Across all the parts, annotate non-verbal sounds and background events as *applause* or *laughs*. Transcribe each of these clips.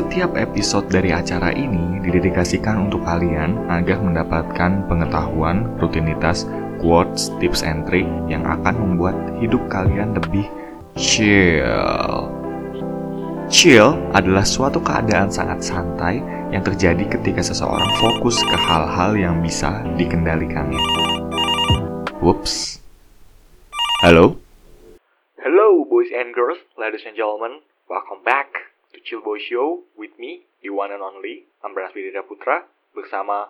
Setiap episode dari acara ini didedikasikan untuk kalian agar mendapatkan pengetahuan, rutinitas, quotes, tips and trick yang akan membuat hidup kalian lebih chill. Chill adalah suatu keadaan sangat santai yang terjadi ketika seseorang fokus ke hal-hal yang bisa dikendalikannya. Whoops. Halo? Hello, boys and girls, ladies and gentlemen. Welcome back to Chill Boy Show with me, the one and only Ambras Widira Putra, bersama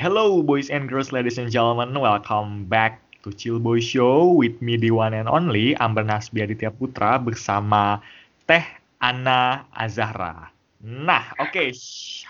Hello, boys and girls, ladies and gentlemen. Welcome back to Chill Boy Show with me, the one and only Amber Nasbi Aditya Putra bersama Teh Ana Azahra. Nah, oke. Okay.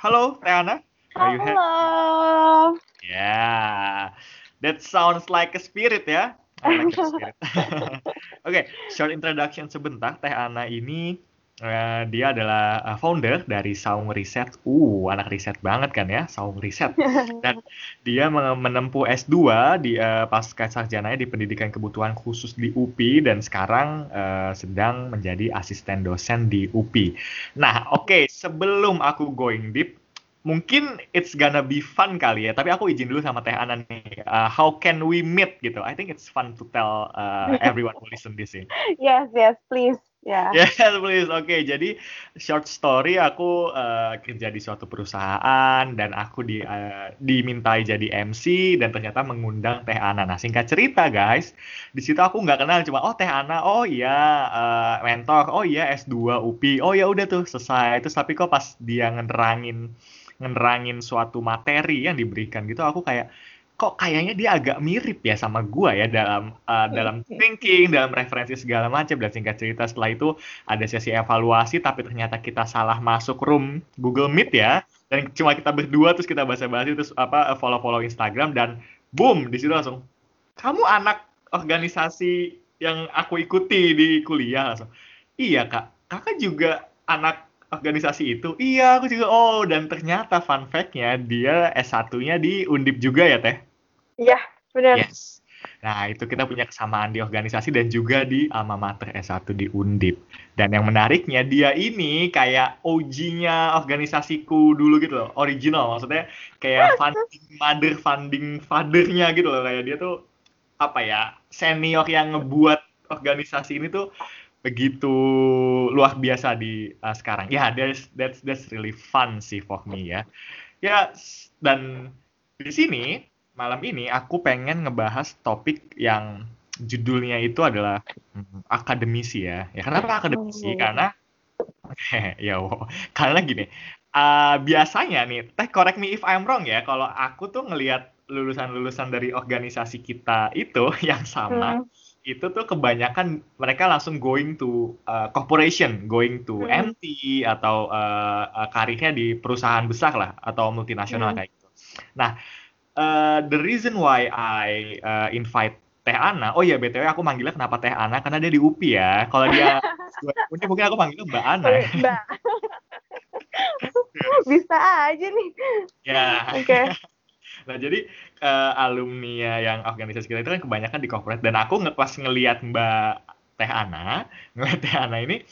Halo, Teh Ana. Are you Halo. Yeah. That sounds like a spirit ya. Like *laughs* *laughs* Oke, okay, short introduction sebentar. Teh Ana ini Uh, dia adalah uh, founder dari Saung Riset. Uh, anak riset banget kan ya, Saung Riset. *laughs* Dan dia menempuh S2 di uh, pasca sarjananya di Pendidikan Kebutuhan Khusus di UPI dan sekarang uh, sedang menjadi asisten dosen di UPI. Nah, oke, okay, sebelum aku going deep, mungkin it's gonna be fun kali ya. Tapi aku izin dulu sama Teh Ana nih. Uh, how can we meet gitu? I think it's fun to tell uh, everyone who listen this in. *laughs* Yes, yes, please. Ya. Yeah. *laughs* Yes, please. Oke, okay, jadi short story aku uh, kerja di suatu perusahaan dan aku di uh, dimintai jadi MC dan ternyata mengundang Teh Ana. Nah, singkat cerita guys, di situ aku nggak kenal cuma oh Teh Ana, oh iya uh, mentor, oh iya S2 UPI, oh ya udah tuh selesai. Terus tapi kok pas dia ngenerangin ngenerangin suatu materi yang diberikan gitu, aku kayak kok kayaknya dia agak mirip ya sama gua ya dalam uh, dalam thinking, dalam referensi segala macam. Dan singkat cerita setelah itu ada sesi evaluasi tapi ternyata kita salah masuk room Google Meet ya. Dan cuma kita berdua terus kita basa-basi terus apa follow-follow Instagram dan boom di situ langsung kamu anak organisasi yang aku ikuti di kuliah langsung iya kak. Kakak juga anak organisasi itu? Iya, aku juga. Oh, dan ternyata fun fact-nya dia S1-nya di Undip juga ya, Teh? Iya, benar. Yes. Nah, itu kita punya kesamaan di organisasi dan juga di alma mater S1 di Undip. Dan yang menariknya, dia ini kayak OG-nya organisasiku dulu gitu loh. Original, maksudnya kayak *laughs* funding mother, funding father-nya gitu loh. Kayak dia tuh, apa ya, senior yang ngebuat organisasi ini tuh begitu luar biasa di uh, sekarang. Ya, yeah, that's that's that's really fun sih for me ya. Ya dan di sini malam ini aku pengen ngebahas topik yang judulnya itu adalah hmm, akademisi ya. Ya kenapa akademisi? Oh. Karena *laughs* ya wow. karena gini. Uh, biasanya nih, teh correct me if I'm wrong ya. Kalau aku tuh ngelihat lulusan-lulusan dari organisasi kita itu *laughs* yang sama. Hmm itu tuh kebanyakan mereka langsung going to uh, corporation, going to hmm. MT atau uh, uh, karirnya di perusahaan besar lah atau multinasional hmm. kayak gitu. Nah, uh, the reason why I uh, invite Teh Ana, oh iya btw aku manggilnya kenapa Teh Ana karena dia di UPI ya. Kalau dia *laughs* mungkin mungkin aku manggilnya Mbak Ana. Mbak. *laughs* Bisa aja nih. Ya. Oke. Okay. Nah, jadi uh, alumni yang organisasi kita itu kan kebanyakan di corporate dan aku nge pas ngelihat Mbak Teh Ana, *laughs* ngeliat Teh Ana ini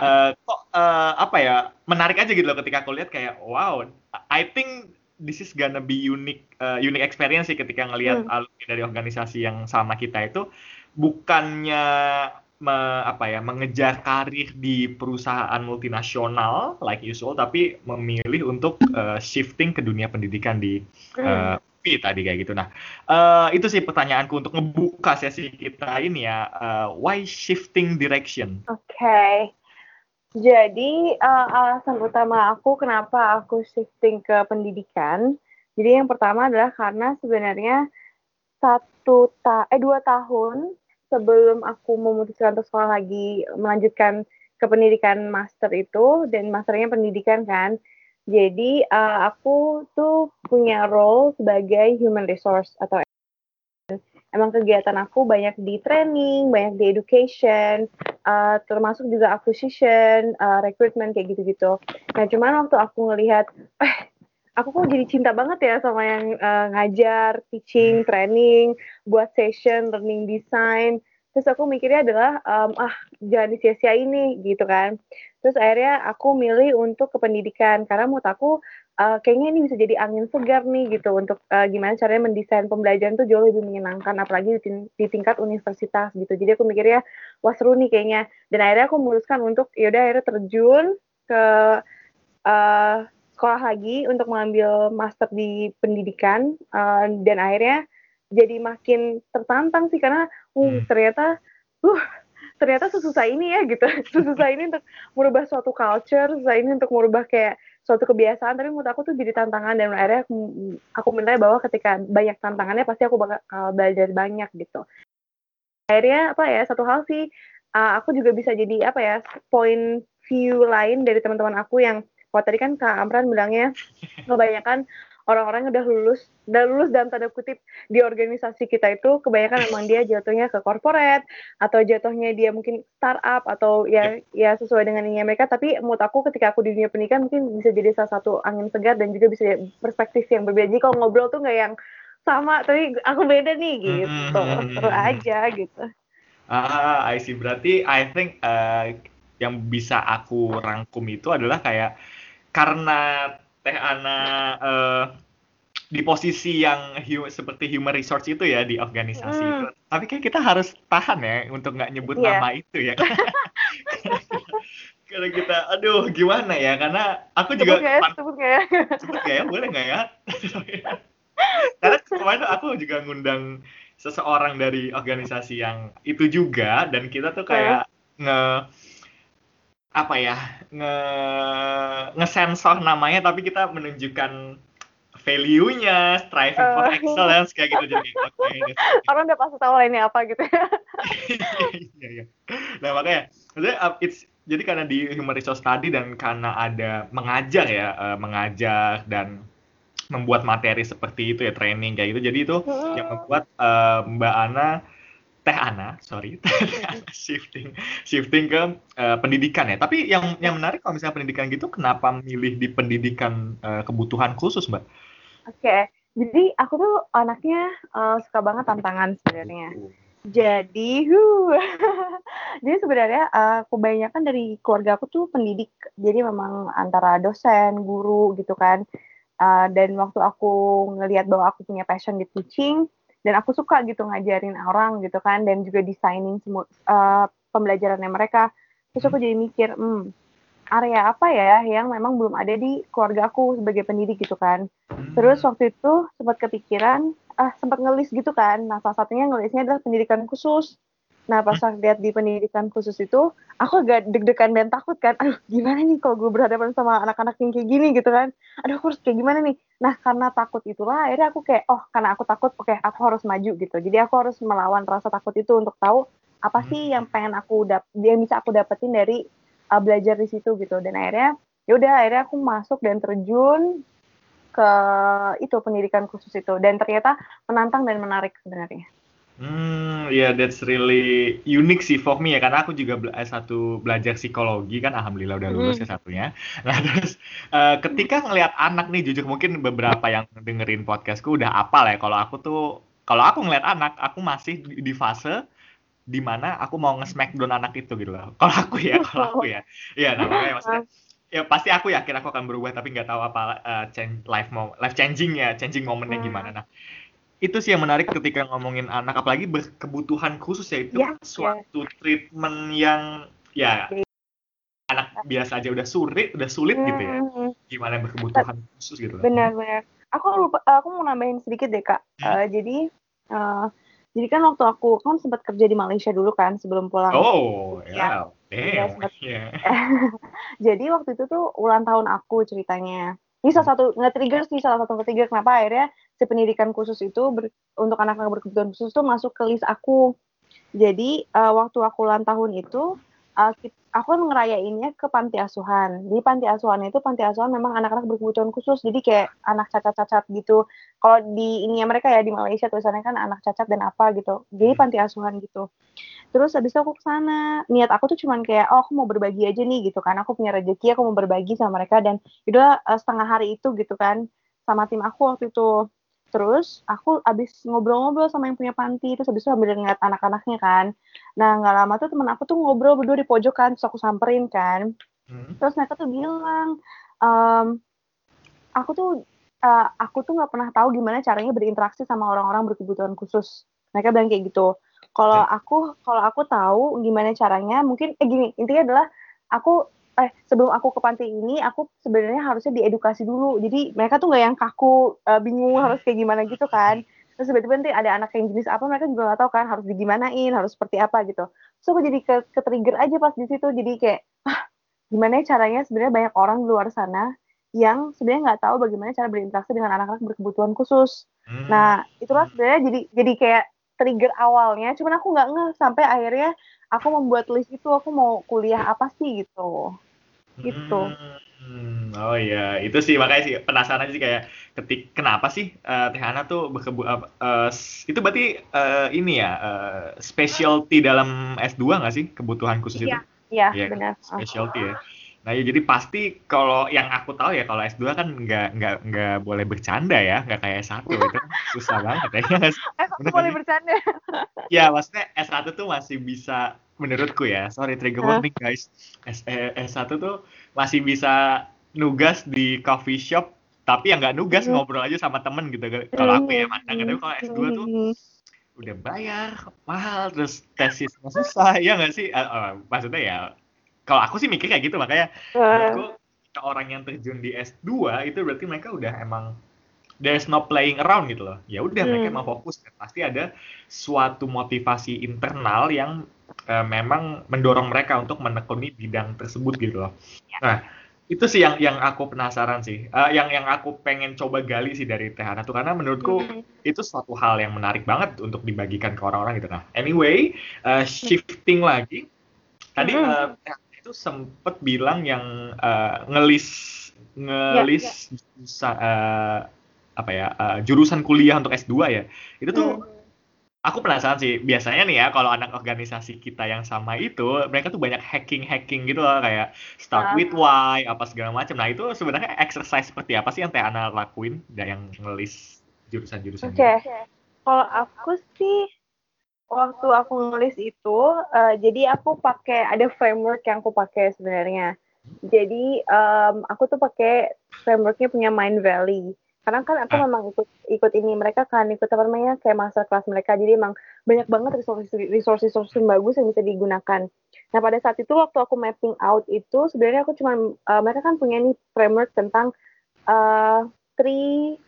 uh, kok uh, apa ya menarik aja gitu loh ketika aku lihat kayak wow, I think this is gonna be unique uh, unique experience sih ketika ngelihat hmm. alumni dari organisasi yang sama kita itu bukannya me, apa ya mengejar karir di perusahaan multinasional like usual tapi memilih untuk uh, shifting ke dunia pendidikan di uh, tadi kayak gitu. Nah, uh, itu sih pertanyaanku untuk ngebuka sesi kita ini ya. Uh, why shifting direction? Oke. Okay. Jadi uh, alasan utama aku kenapa aku shifting ke pendidikan. Jadi yang pertama adalah karena sebenarnya satu ta eh dua tahun sebelum aku memutuskan untuk sekolah lagi melanjutkan ke pendidikan master itu dan masternya pendidikan kan. Jadi uh, aku tuh punya role sebagai human resource atau emang kegiatan aku banyak di training, banyak di education, uh, termasuk juga acquisition, uh, recruitment kayak gitu-gitu. Nah, cuman waktu aku ngelihat, eh, aku kok jadi cinta banget ya sama yang uh, ngajar, teaching, training, buat session, learning design. Terus aku mikirnya adalah, um, ah, jangan disia-sia ini, gitu kan. Terus akhirnya aku milih untuk ke pendidikan, karena menurut aku uh, kayaknya ini bisa jadi angin segar nih gitu untuk uh, gimana caranya mendesain pembelajaran tuh jauh lebih menyenangkan apalagi di, di tingkat universitas gitu jadi aku mikirnya wah seru nih kayaknya dan akhirnya aku memutuskan untuk yaudah akhirnya terjun ke uh, sekolah lagi untuk mengambil master di pendidikan uh, dan akhirnya jadi makin tertantang sih karena uh hmm. ternyata uh ternyata sesusah ini ya gitu. *laughs* Sesusah ini untuk merubah suatu culture susah ini untuk merubah kayak suatu kebiasaan. Tapi menurut aku tuh jadi tantangan dan akhirnya aku, aku menilai bahwa ketika banyak tantangannya pasti aku bakal belajar banyak gitu. Akhirnya apa ya satu hal sih uh, aku juga bisa jadi apa ya point view lain dari teman-teman aku yang kalau tadi kan Kak Amran bilangnya kebanyakan orang-orang yang udah lulus udah lulus dalam tanda kutip di organisasi kita itu kebanyakan memang dia jatuhnya ke corporate atau jatuhnya dia mungkin startup atau ya ya sesuai dengan ini mereka. Tapi menurut aku ketika aku di dunia pendidikan mungkin bisa jadi salah satu angin segar dan juga bisa perspektif yang berbeda. Jadi kalau ngobrol tuh nggak yang sama tapi aku beda nih gitu. Seru aja gitu. Ah I see. Berarti I think uh, yang bisa aku rangkum itu adalah kayak karena Teh Ana uh, di posisi yang hu seperti human resource itu ya di organisasi mm. itu. Tapi kayak kita harus tahan ya untuk nggak nyebut yeah. nama itu ya. *laughs* Karena kita, aduh gimana ya? Karena aku juga sebut gak ya? Sebut gak ya? Sebut gak ya? Boleh nggak ya? *laughs* Karena kemarin aku juga ngundang seseorang dari organisasi yang itu juga dan kita tuh kayak yeah. nge apa ya nge ngesensor namanya tapi kita menunjukkan value-nya, striving for oh. excellence kayak gitu jadi. Okay, *laughs* Orang udah pasti tahu ini apa gitu. *laughs* Iya iya. Nah makanya, maksudnya uh, it's jadi karena di human resource study dan karena ada mengajar ya, uh, mengajar dan membuat materi seperti itu ya training kayak gitu. Jadi itu hmm. yang membuat uh, Mbak Ana Teh Ana, sorry, *laughs* shifting shifting ke uh, pendidikan ya. Tapi yang yang menarik kalau misalnya pendidikan gitu, kenapa milih di pendidikan uh, kebutuhan khusus, Mbak? Oke, okay. jadi aku tuh anaknya uh, suka banget tantangan sebenarnya. Jadi, huh. *laughs* jadi sebenarnya uh, kebanyakan dari keluarga aku tuh pendidik. Jadi memang antara dosen, guru gitu kan. Uh, dan waktu aku ngelihat bahwa aku punya passion di teaching, dan aku suka gitu ngajarin orang gitu kan dan juga designing semua uh, pembelajarannya mereka. Terus aku jadi mikir hmm area apa ya yang memang belum ada di keluarga aku sebagai pendidik gitu kan? Terus waktu itu sempat kepikiran ah sempat ngelis gitu kan. Nah salah satunya ngelisnya adalah pendidikan khusus Nah pas aku lihat di pendidikan khusus itu, aku agak deg-degan dan takut kan. Aduh gimana nih kalau gue berhadapan sama anak-anak yang kayak gini gitu kan. Aduh aku harus kayak gimana nih. Nah karena takut itulah akhirnya aku kayak, oh karena aku takut, oke okay, aku harus maju gitu. Jadi aku harus melawan rasa takut itu untuk tahu apa sih yang pengen aku dap yang bisa aku dapetin dari uh, belajar di situ gitu. Dan akhirnya ya udah akhirnya aku masuk dan terjun ke itu pendidikan khusus itu dan ternyata menantang dan menarik sebenarnya. Hmm, ya yeah, that's really unique sih for me ya karena aku juga bela satu belajar psikologi kan alhamdulillah udah lulus mm. ya satunya. *laughs* Nah, terus uh, ketika ngelihat anak nih jujur mungkin beberapa yang dengerin podcastku udah apal ya kalau aku tuh kalau aku ngelihat anak aku masih di, di fase di mana aku mau nge-smackdown anak itu gitu loh. Kalau aku ya, kalau aku ya. Iya, *laughs* nah makanya maksudnya ya pasti aku yakin aku akan berubah tapi nggak tahu apa uh, change life mau life changing ya changing momennya hmm. gimana nah itu sih yang menarik ketika ngomongin anak apalagi berkebutuhan khusus ya itu yeah, suatu yeah. treatment yang ya anak biasa aja udah sulit udah sulit hmm. gitu ya hmm. gimana yang berkebutuhan khusus gitu benar benar aku lupa aku mau nambahin sedikit deh kak hmm. uh, jadi uh, jadi kan waktu aku kan sempat kerja di Malaysia dulu kan sebelum pulang oh ya yeah. Damn. Yeah. jadi waktu itu tuh ulang tahun aku ceritanya ini salah satu nge-trigger sih salah satu nge-trigger kenapa akhirnya si pendidikan khusus itu ber, untuk anak-anak berkebutuhan khusus itu masuk ke list aku. Jadi uh, waktu aku ulang tahun itu uh, aku kan ngerayainnya ke panti asuhan. Di panti asuhan itu panti asuhan memang anak-anak berkebutuhan khusus, jadi kayak anak cacat-cacat gitu. Kalau di ini mereka ya di Malaysia tulisannya kan anak cacat dan apa gitu. Jadi panti asuhan gitu. Terus habis itu aku ke sana. Niat aku tuh cuman kayak oh aku mau berbagi aja nih gitu kan. Aku punya rezeki, aku mau berbagi sama mereka dan udah uh, setengah hari itu gitu kan sama tim aku waktu itu terus aku abis ngobrol-ngobrol sama yang punya panti terus abis itu sambil ngeliat anak-anaknya kan. Nah nggak lama tuh temen aku tuh ngobrol berdua di pojokan terus aku samperin kan. Hmm. terus mereka tuh bilang um, aku tuh uh, aku tuh nggak pernah tahu gimana caranya berinteraksi sama orang-orang berkebutuhan khusus. Mereka bilang kayak gitu. Kalau aku kalau aku tahu gimana caranya mungkin eh gini intinya adalah aku eh sebelum aku ke panti ini aku sebenarnya harusnya diedukasi dulu. Jadi mereka tuh nggak yang kaku uh, bingung harus kayak gimana gitu kan. Terus tiba-tiba nanti ada anak yang jenis apa mereka juga nggak tahu kan harus digimanain harus seperti apa gitu. So aku jadi ke, ke trigger aja pas di situ. Jadi kayak ah gimana ya caranya? Sebenarnya banyak orang di luar sana yang sebenarnya nggak tahu bagaimana cara berinteraksi dengan anak-anak berkebutuhan khusus. Hmm. nah itulah sebenarnya jadi jadi kayak trigger awalnya. Cuman aku nggak ngeh sampai akhirnya aku membuat list itu aku mau kuliah apa sih gitu gitu. Hmm, oh iya, itu sih makanya sih penasaran sih kayak ketik kenapa sih uh, Teh Ana tuh berkebu uh, uh, itu berarti uh, ini ya uh, specialty dalam S2 nggak sih kebutuhan khusus iya, itu? Iya, iya benar. Specialty ya. Nah ya jadi pasti kalau yang aku tahu ya kalau S2 kan nggak nggak nggak boleh bercanda ya, nggak kayak S1 itu kan *laughs* susah banget ya. S1 boleh bercanda. *laughs* ya maksudnya S1 tuh masih bisa menurutku ya sorry trigger warning guys S, eh, S1 tuh masih bisa nugas di coffee shop tapi yang nggak nugas mm. ngobrol aja sama temen gitu kalau aku ya mandang tapi kalau S2 tuh udah bayar mahal terus tesisnya susah ya nggak sih uh, uh, maksudnya ya kalau aku sih mikir kayak gitu makanya uh. orang yang terjun di S2 itu berarti mereka udah emang there's no playing around gitu loh. Ya udah hmm. mereka emang fokus kan. Pasti ada suatu motivasi internal yang uh, memang mendorong mereka untuk menekuni bidang tersebut gitu loh. Ya. Nah, itu sih yang yang aku penasaran sih. Uh, yang yang aku pengen coba gali sih dari Tehana tuh karena menurutku hmm. itu suatu hal yang menarik banget untuk dibagikan ke orang-orang gitu. Nah, anyway, uh, shifting lagi. Tadi hmm. uh, itu sempet bilang yang uh, ngelis ngelis ya, ya. Uh, apa ya uh, jurusan kuliah untuk S2 ya itu tuh hmm. aku penasaran sih biasanya nih ya kalau anak organisasi kita yang sama itu mereka tuh banyak hacking hacking gitu loh kayak start uh. with why apa segala macam nah itu sebenarnya exercise seperti apa sih yang Teh Ana lakuin dan yang ngelis jurusan-jurusan Oke okay. Gitu? kalau aku sih waktu aku nulis itu uh, jadi aku pakai ada framework yang aku pakai sebenarnya. Jadi um, aku tuh pakai frameworknya punya Mind Valley. Karena kan aku ah. memang ikut ikut ini mereka kan ikut apa namanya kayak master kelas mereka. Jadi emang banyak banget resources resources resources yang bagus yang bisa digunakan. Nah pada saat itu waktu aku mapping out itu sebenarnya aku cuma uh, mereka kan punya nih framework tentang uh, three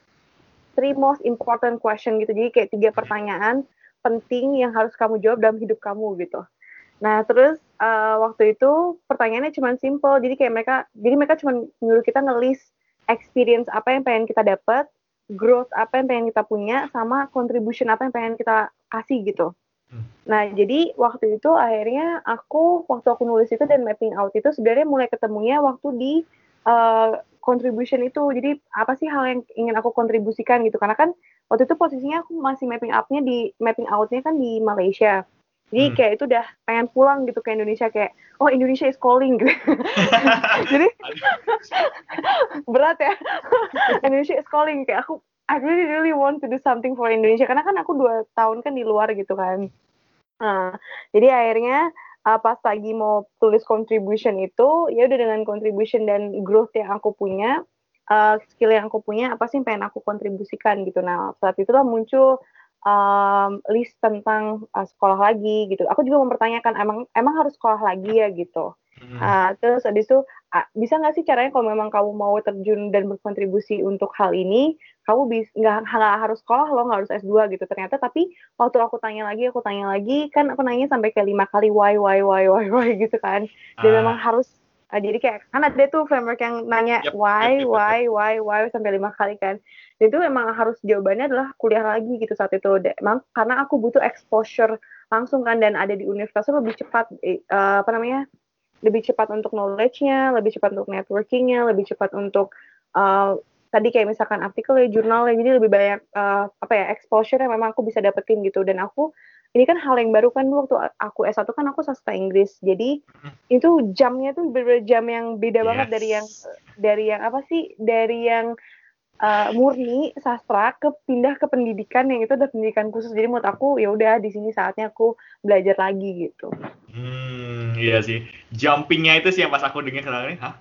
three most important question gitu. Jadi kayak tiga pertanyaan penting yang harus kamu jawab dalam hidup kamu gitu nah terus uh, waktu itu pertanyaannya cuma simple jadi kayak mereka jadi mereka cuma nyuruh kita ngelis experience apa yang pengen kita dapat, growth apa yang pengen kita punya, sama contribution apa yang pengen kita kasih gitu. Hmm. Nah, jadi waktu itu akhirnya aku waktu aku nulis itu dan mapping out itu sebenarnya mulai ketemunya waktu di uh, contribution itu. Jadi apa sih hal yang ingin aku kontribusikan gitu? Karena kan waktu itu posisinya aku masih mapping outnya di mapping outnya kan di Malaysia. Jadi hmm. kayak itu udah pengen pulang gitu ke Indonesia kayak oh Indonesia is calling gitu. *laughs* Jadi *laughs* berat ya. *laughs* Indonesia is calling kayak aku I really really want to do something for Indonesia karena kan aku dua tahun kan di luar gitu kan. Nah, jadi akhirnya uh, pas lagi mau tulis contribution itu ya udah dengan contribution dan growth yang aku punya uh, skill yang aku punya apa sih yang pengen aku kontribusikan gitu nah saat itulah muncul um, list tentang uh, sekolah lagi gitu. Aku juga mempertanyakan emang emang harus sekolah lagi ya gitu. Hmm. Uh, terus habis itu uh, bisa nggak sih caranya kalau memang kamu mau terjun dan berkontribusi untuk hal ini, kamu bisa nggak harus sekolah lo nggak harus S2 gitu. Ternyata tapi waktu aku tanya lagi, aku tanya lagi kan aku nanya sampai kayak lima kali why why why why why gitu kan. Dan uh. memang harus Uh, jadi kayak kan ada tuh framework yang nanya yep, why, yep, yep, why, why, why sampai lima kali kan. Dan itu memang harus jawabannya adalah kuliah lagi gitu saat itu. Emang karena aku butuh exposure langsung kan dan ada di universitas lebih cepat uh, apa namanya lebih cepat untuk knowledge-nya, lebih cepat untuk networking-nya, lebih cepat untuk uh, tadi kayak misalkan artikel ya jurnalnya jadi lebih banyak uh, apa ya exposure yang memang aku bisa dapetin gitu dan aku ini kan hal yang baru kan waktu aku S1 kan aku sastra Inggris jadi hmm. itu jamnya tuh berbeda jam yang beda yes. banget dari yang dari yang apa sih dari yang uh, murni sastra ke pindah ke pendidikan yang itu udah pendidikan khusus jadi menurut aku ya udah di sini saatnya aku belajar lagi gitu. Hmm iya sih jumpingnya itu sih yang pas aku dengar kenalnya hah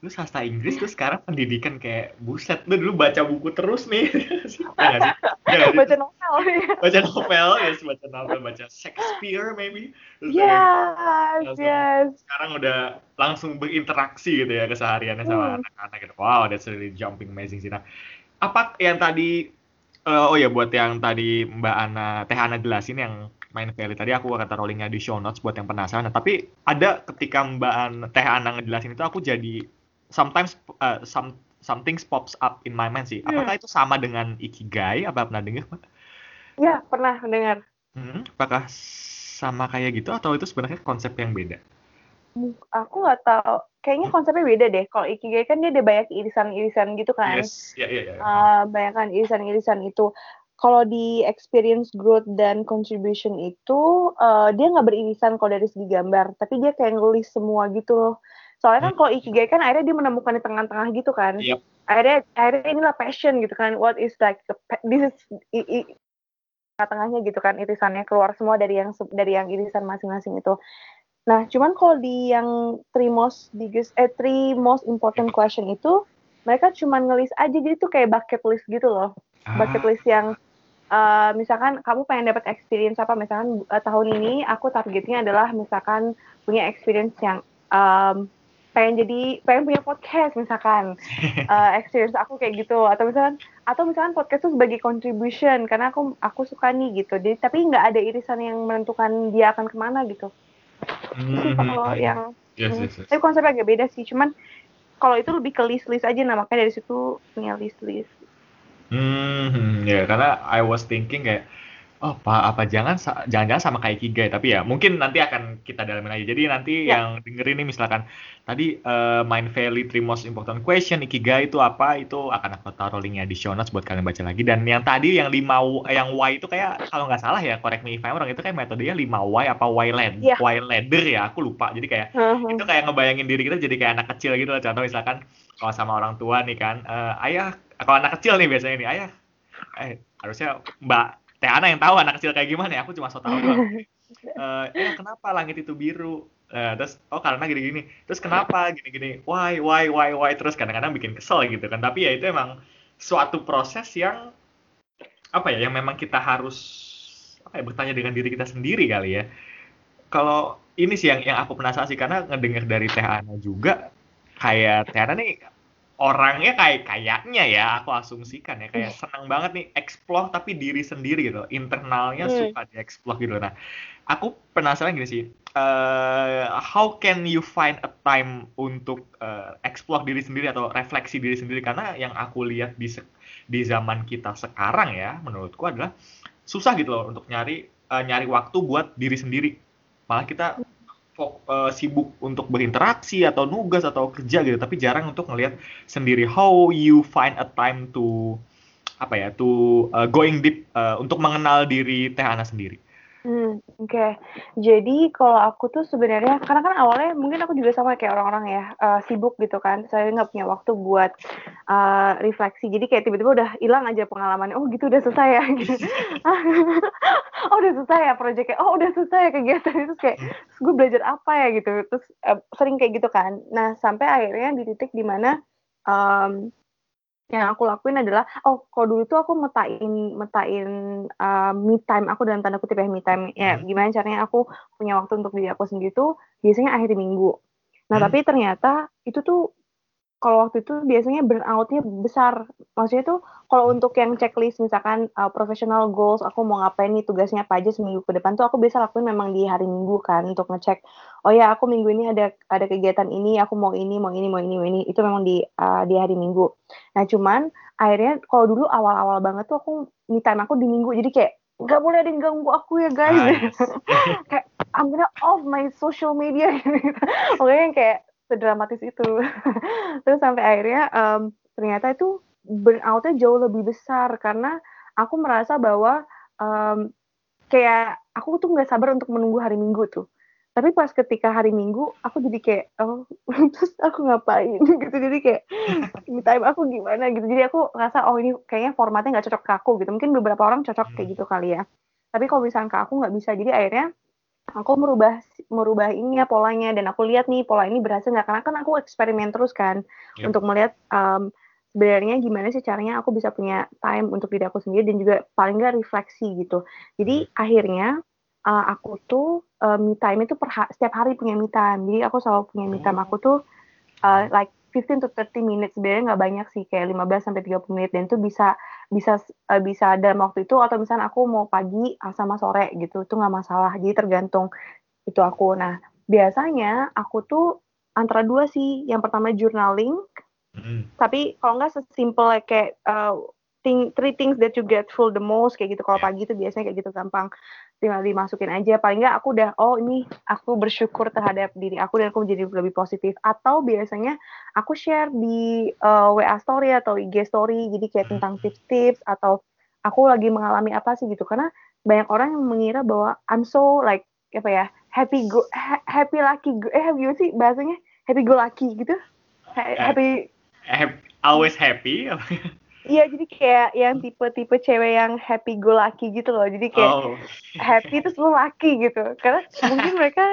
lu sastra Inggris tuh sekarang pendidikan kayak buset lu dulu baca buku terus nih *laughs* ya gak sih? Ya, baca novel ya. baca novel yes baca novel baca Shakespeare maybe terus yes langsung, yes sekarang udah langsung berinteraksi gitu ya kesehariannya sama hmm. anak-anak gitu wow that's really jumping amazing sih nah apa yang tadi uh, oh ya buat yang tadi Mbak Ana Teh Ana jelasin yang main Valley tadi aku kata rollingnya di show notes buat yang penasaran. Nah, tapi ada ketika Mbak Ana, Teh Ana ngejelasin itu aku jadi sometimes uh, some something pops up in my mind sih. Hmm. Apakah hmm. itu sama dengan ikigai? Apa pernah dengar? Ya, pernah dengar. Hmm, apakah sama kayak gitu atau itu sebenarnya konsep yang beda? Aku nggak tahu. Kayaknya konsepnya beda deh. Kalau ikigai kan dia ada banyak irisan-irisan gitu kan. Yes, ya, ya, ya. Uh, banyak kan irisan-irisan itu. Kalau di experience growth dan contribution itu, uh, dia nggak beririsan kalau dari segi gambar, tapi dia kayak ngelis semua gitu loh soalnya kan kalau ikigai kan akhirnya dia menemukan di tengah-tengah gitu kan. Yep. akhirnya akhirnya inilah passion gitu kan. What is like the, this is i, i, tengahnya gitu kan irisannya keluar semua dari yang dari yang irisan masing-masing itu. Nah cuman kalau di yang three most biggest eh three most important question itu mereka cuma ngelis aja jadi tuh kayak bucket list gitu loh. Ah. bucket list yang uh, misalkan kamu pengen dapat experience apa misalkan uh, tahun ini aku targetnya adalah misalkan punya experience yang um, pengen jadi pengen punya podcast misalkan. Uh, *laughs* experience aku kayak gitu. Atau misalkan atau misalkan podcast itu sebagai contribution karena aku aku suka nih gitu. Jadi tapi nggak ada irisan yang menentukan dia akan ke mana gitu. Mm-hmm. kalau yang yes, yes, yes. tapi konsepnya agak beda sih cuman kalau itu lebih ke list list aja. Nah makanya dari situ punya list list hmm ya yeah, karena I was thinking kayak Oh, apa apa jangan jangan-jangan sama kayak Kigai, tapi ya mungkin nanti akan kita dalamin aja. Jadi nanti ya. yang dengerin nih misalkan tadi uh, Mind Valley Three Most Important Question Ikigai itu apa? Itu akan aku taruh linknya di show notes buat kalian baca lagi. Dan yang tadi yang lima yang Y itu kayak kalau nggak salah ya, correct me if I'm wrong, itu kayak metodenya 5 Y apa Y led yeah. Y ladder ya, aku lupa. Jadi kayak uh-huh. itu kayak ngebayangin diri kita jadi kayak anak kecil gitu loh. Contoh misalkan kalau sama orang tua nih kan, uh, ayah kalau anak kecil nih biasanya nih, ayah eh harusnya Mbak Teh Ana yang tahu anak kecil kayak gimana ya, aku cuma so tau doang. uh, *laughs* ya kenapa langit itu biru? Uh, terus oh karena gini-gini. Terus kenapa gini-gini? Why why why why terus kadang-kadang bikin kesel gitu kan. Tapi ya itu emang suatu proses yang apa ya yang memang kita harus apa ya bertanya dengan diri kita sendiri kali ya. Kalau ini sih yang yang aku penasaran sih karena ngedengar dari Teh Ana juga kayak Teh Ana nih orangnya kayak kayaknya ya aku asumsikan ya kayak senang banget nih explore tapi diri sendiri gitu. Internalnya hmm. suka dieksplor gitu. Nah aku penasaran gini sih uh, how can you find a time untuk uh, explore diri sendiri atau refleksi diri sendiri? Karena yang aku lihat di di zaman kita sekarang ya menurutku adalah susah gitu loh untuk nyari uh, nyari waktu buat diri sendiri. Malah kita uh, sibuk untuk berinteraksi atau nugas atau kerja gitu tapi jarang untuk ngelihat sendiri how you find a time to apa ya to uh, going deep uh, untuk mengenal diri Teh Ana sendiri. Hmm, oke. Okay. Jadi kalau aku tuh sebenarnya karena kan awalnya mungkin aku juga sama kayak orang-orang ya uh, sibuk gitu kan. Saya nggak punya waktu buat uh, refleksi. Jadi kayak tiba-tiba udah hilang aja pengalamannya. Oh gitu udah selesai ya. Gitu. *laughs* oh udah selesai ya proyeknya. Oh udah selesai ya kegiatan itu kayak gue belajar apa ya gitu. Terus uh, sering kayak gitu kan. Nah sampai akhirnya di titik di mana um, yang aku lakuin adalah oh kalau dulu tuh aku metain metain uh, me time aku dalam tanda kutip ya me time ya hmm. gimana caranya aku punya waktu untuk diri aku sendiri tuh biasanya akhir minggu nah hmm. tapi ternyata itu tuh kalau waktu itu biasanya burnoutnya besar. Maksudnya tuh kalau untuk yang checklist misalkan uh, professional goals, aku mau ngapain nih tugasnya apa aja seminggu ke depan tuh aku bisa lakuin memang di hari Minggu kan untuk ngecek. Oh ya aku minggu ini ada ada kegiatan ini, aku mau ini, mau ini, mau ini, mau ini. Itu memang di uh, di hari Minggu. Nah cuman akhirnya kalau dulu awal-awal banget tuh aku time aku di Minggu. Jadi kayak nggak boleh ada yang ganggu aku ya guys yes. *laughs* kayak I'm gonna off my social media *laughs* yang kayak sedramatis itu. *laughs* Terus sampai akhirnya em, ternyata itu burnoutnya jauh lebih besar karena aku merasa bahwa em, kayak aku tuh nggak sabar untuk menunggu hari minggu tuh. Tapi pas ketika hari minggu aku jadi kayak oh *laughs* terus aku ngapain? *laughs* Gitu. Jadi kayak me time aku gimana? Gitu. Jadi aku ngerasa oh ini kayaknya formatnya nggak cocok ke aku gitu. Mungkin beberapa orang cocok kayak gitu kali ya. Tapi kalau misalnya ke aku nggak bisa. Jadi akhirnya aku merubah merubah ini ya polanya dan aku lihat nih pola ini berhasil nggak? Karena kan aku eksperimen terus kan Yep. untuk melihat um, sebenarnya gimana sih caranya aku bisa punya time untuk diri aku sendiri dan juga paling nggak refleksi gitu. Jadi akhirnya uh, aku tuh uh, me time itu per ha- setiap hari punya me time. Jadi aku selalu punya me time. Oh. aku tuh uh, like 15 to 30 minutes. Sebenarnya nggak banyak sih kayak 15 sampai 30 menit. Dan itu bisa bisa uh, bisa dalam waktu itu atau misalnya aku mau pagi uh, sama sore gitu. Itu nggak masalah. Jadi tergantung itu aku. Nah biasanya aku tuh antara dua sih. Yang pertama journaling. Mm. tapi kalau nggak sesimpel kayak uh, thing, three things that you get full the most kayak gitu. Kalau Yeah. pagi itu biasanya kayak gitu gampang tinggal dimasukin aja. Paling nggak aku udah oh ini aku bersyukur terhadap diri aku dan aku menjadi lebih positif. Atau biasanya aku share di uh, WA story atau IG story jadi kayak tentang tips-tips atau aku lagi mengalami apa sih gitu. Karena banyak orang yang mengira bahwa I'm so like apa ya happy go ha- happy lucky go, eh gimana sih bahasanya? Happy go lucky gitu. Ha- Eh, happy Hap- always happy. *laughs* Iya jadi kayak yang tipe-tipe cewek yang happy go lucky gitu loh. Jadi kayak oh. happy terus lu lucky gitu. Karena mungkin mereka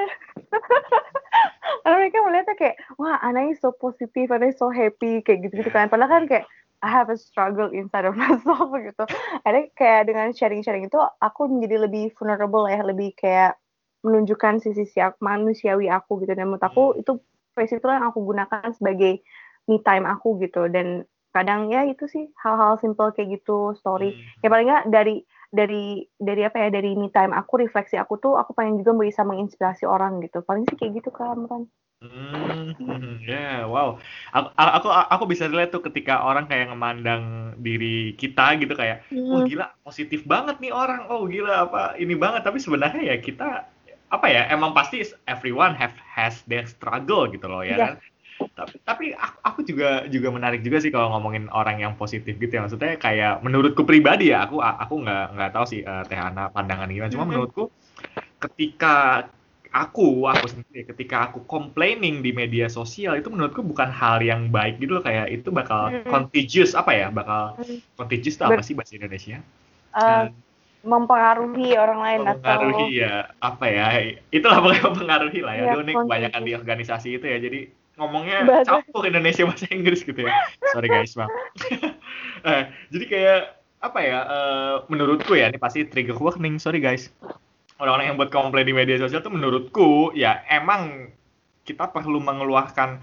*laughs* karena mereka melihatnya kayak wah anaknya so positif, anaknya so happy kayak gitu-gitu kan. Padahal kan kayak I have a struggle inside of *laughs* myself gitu. Ada kayak dengan sharing-sharing itu aku menjadi lebih vulnerable ya, lebih kayak menunjukkan sisi siap manusiawi aku gitu dan menurut aku itu face itu yang aku gunakan sebagai me time aku gitu dan kadang ya itu sih hal-hal simple kayak gitu story Hmm. ya paling nggak dari dari dari apa ya dari me time aku refleksi aku tuh aku pengen juga bisa menginspirasi orang gitu paling sih kayak gitu kan kan Hmm, ya, wow. Aku, aku aku bisa lihat tuh ketika orang kayak ngemandang diri kita gitu kayak, wah Hmm. gila positif banget nih orang. Oh gila apa ini banget. Tapi sebenarnya ya kita apa ya? Emang pasti everyone have has their struggle gitu loh ya Iya. kan. Tapi, tapi aku, aku juga juga menarik juga sih kalau ngomongin orang yang positif gitu ya. Maksudnya kayak menurutku pribadi ya, aku aku nggak nggak tahu sih eh, Teh Ana pandangan gimana. Cuma menurutku ketika aku aku sendiri ketika aku complaining di media sosial itu menurutku bukan hal yang baik gitu loh. Kayak itu bakal Mm. contagious apa ya? Bakal contagious itu apa sih bahasa Indonesia? Eh, mempengaruhi orang lain mempengaruhi atau ya apa ya? Itulah pokoknya *laughs* mempengaruhi lah ya. Aduh, ini kebanyakan di organisasi itu ya. Jadi ngomongnya Bahasa- campur Indonesia bahasa Inggris gitu ya. Sorry guys maaf. *laughs* Eh, jadi kayak apa ya eh, menurutku ya ini pasti trigger warning sorry guys. Orang-orang yang buat komplain di media sosial tuh menurutku ya emang kita perlu mengeluarkan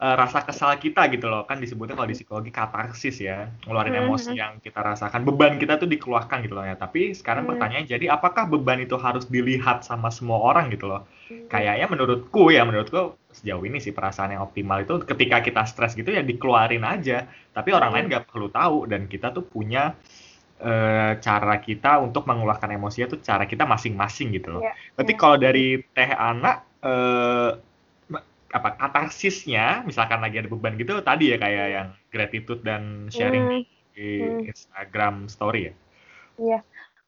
eh, rasa kesal kita gitu loh kan disebutnya kalau di psikologi katarsis ya ngeluarin Mhm. emosi yang kita rasakan beban kita tuh dikeluarkan gitu loh ya tapi sekarang Mhm. pertanyaannya jadi apakah beban itu harus dilihat sama semua orang gitu loh Hmm. kayaknya menurutku ya menurutku sejauh ini sih perasaan yang optimal itu ketika kita stres gitu ya dikeluarin aja tapi orang Hmm. lain nggak perlu tahu dan kita tuh punya eh, cara kita untuk mengeluarkan emosinya tuh cara kita masing-masing gitu loh. Iya, Berarti iya. kalau dari Teh Ana eh, apa katarsisnya misalkan lagi ada beban gitu tadi ya kayak yang gratitude dan sharing Hmm. di Hmm. Instagram story ya. Iya.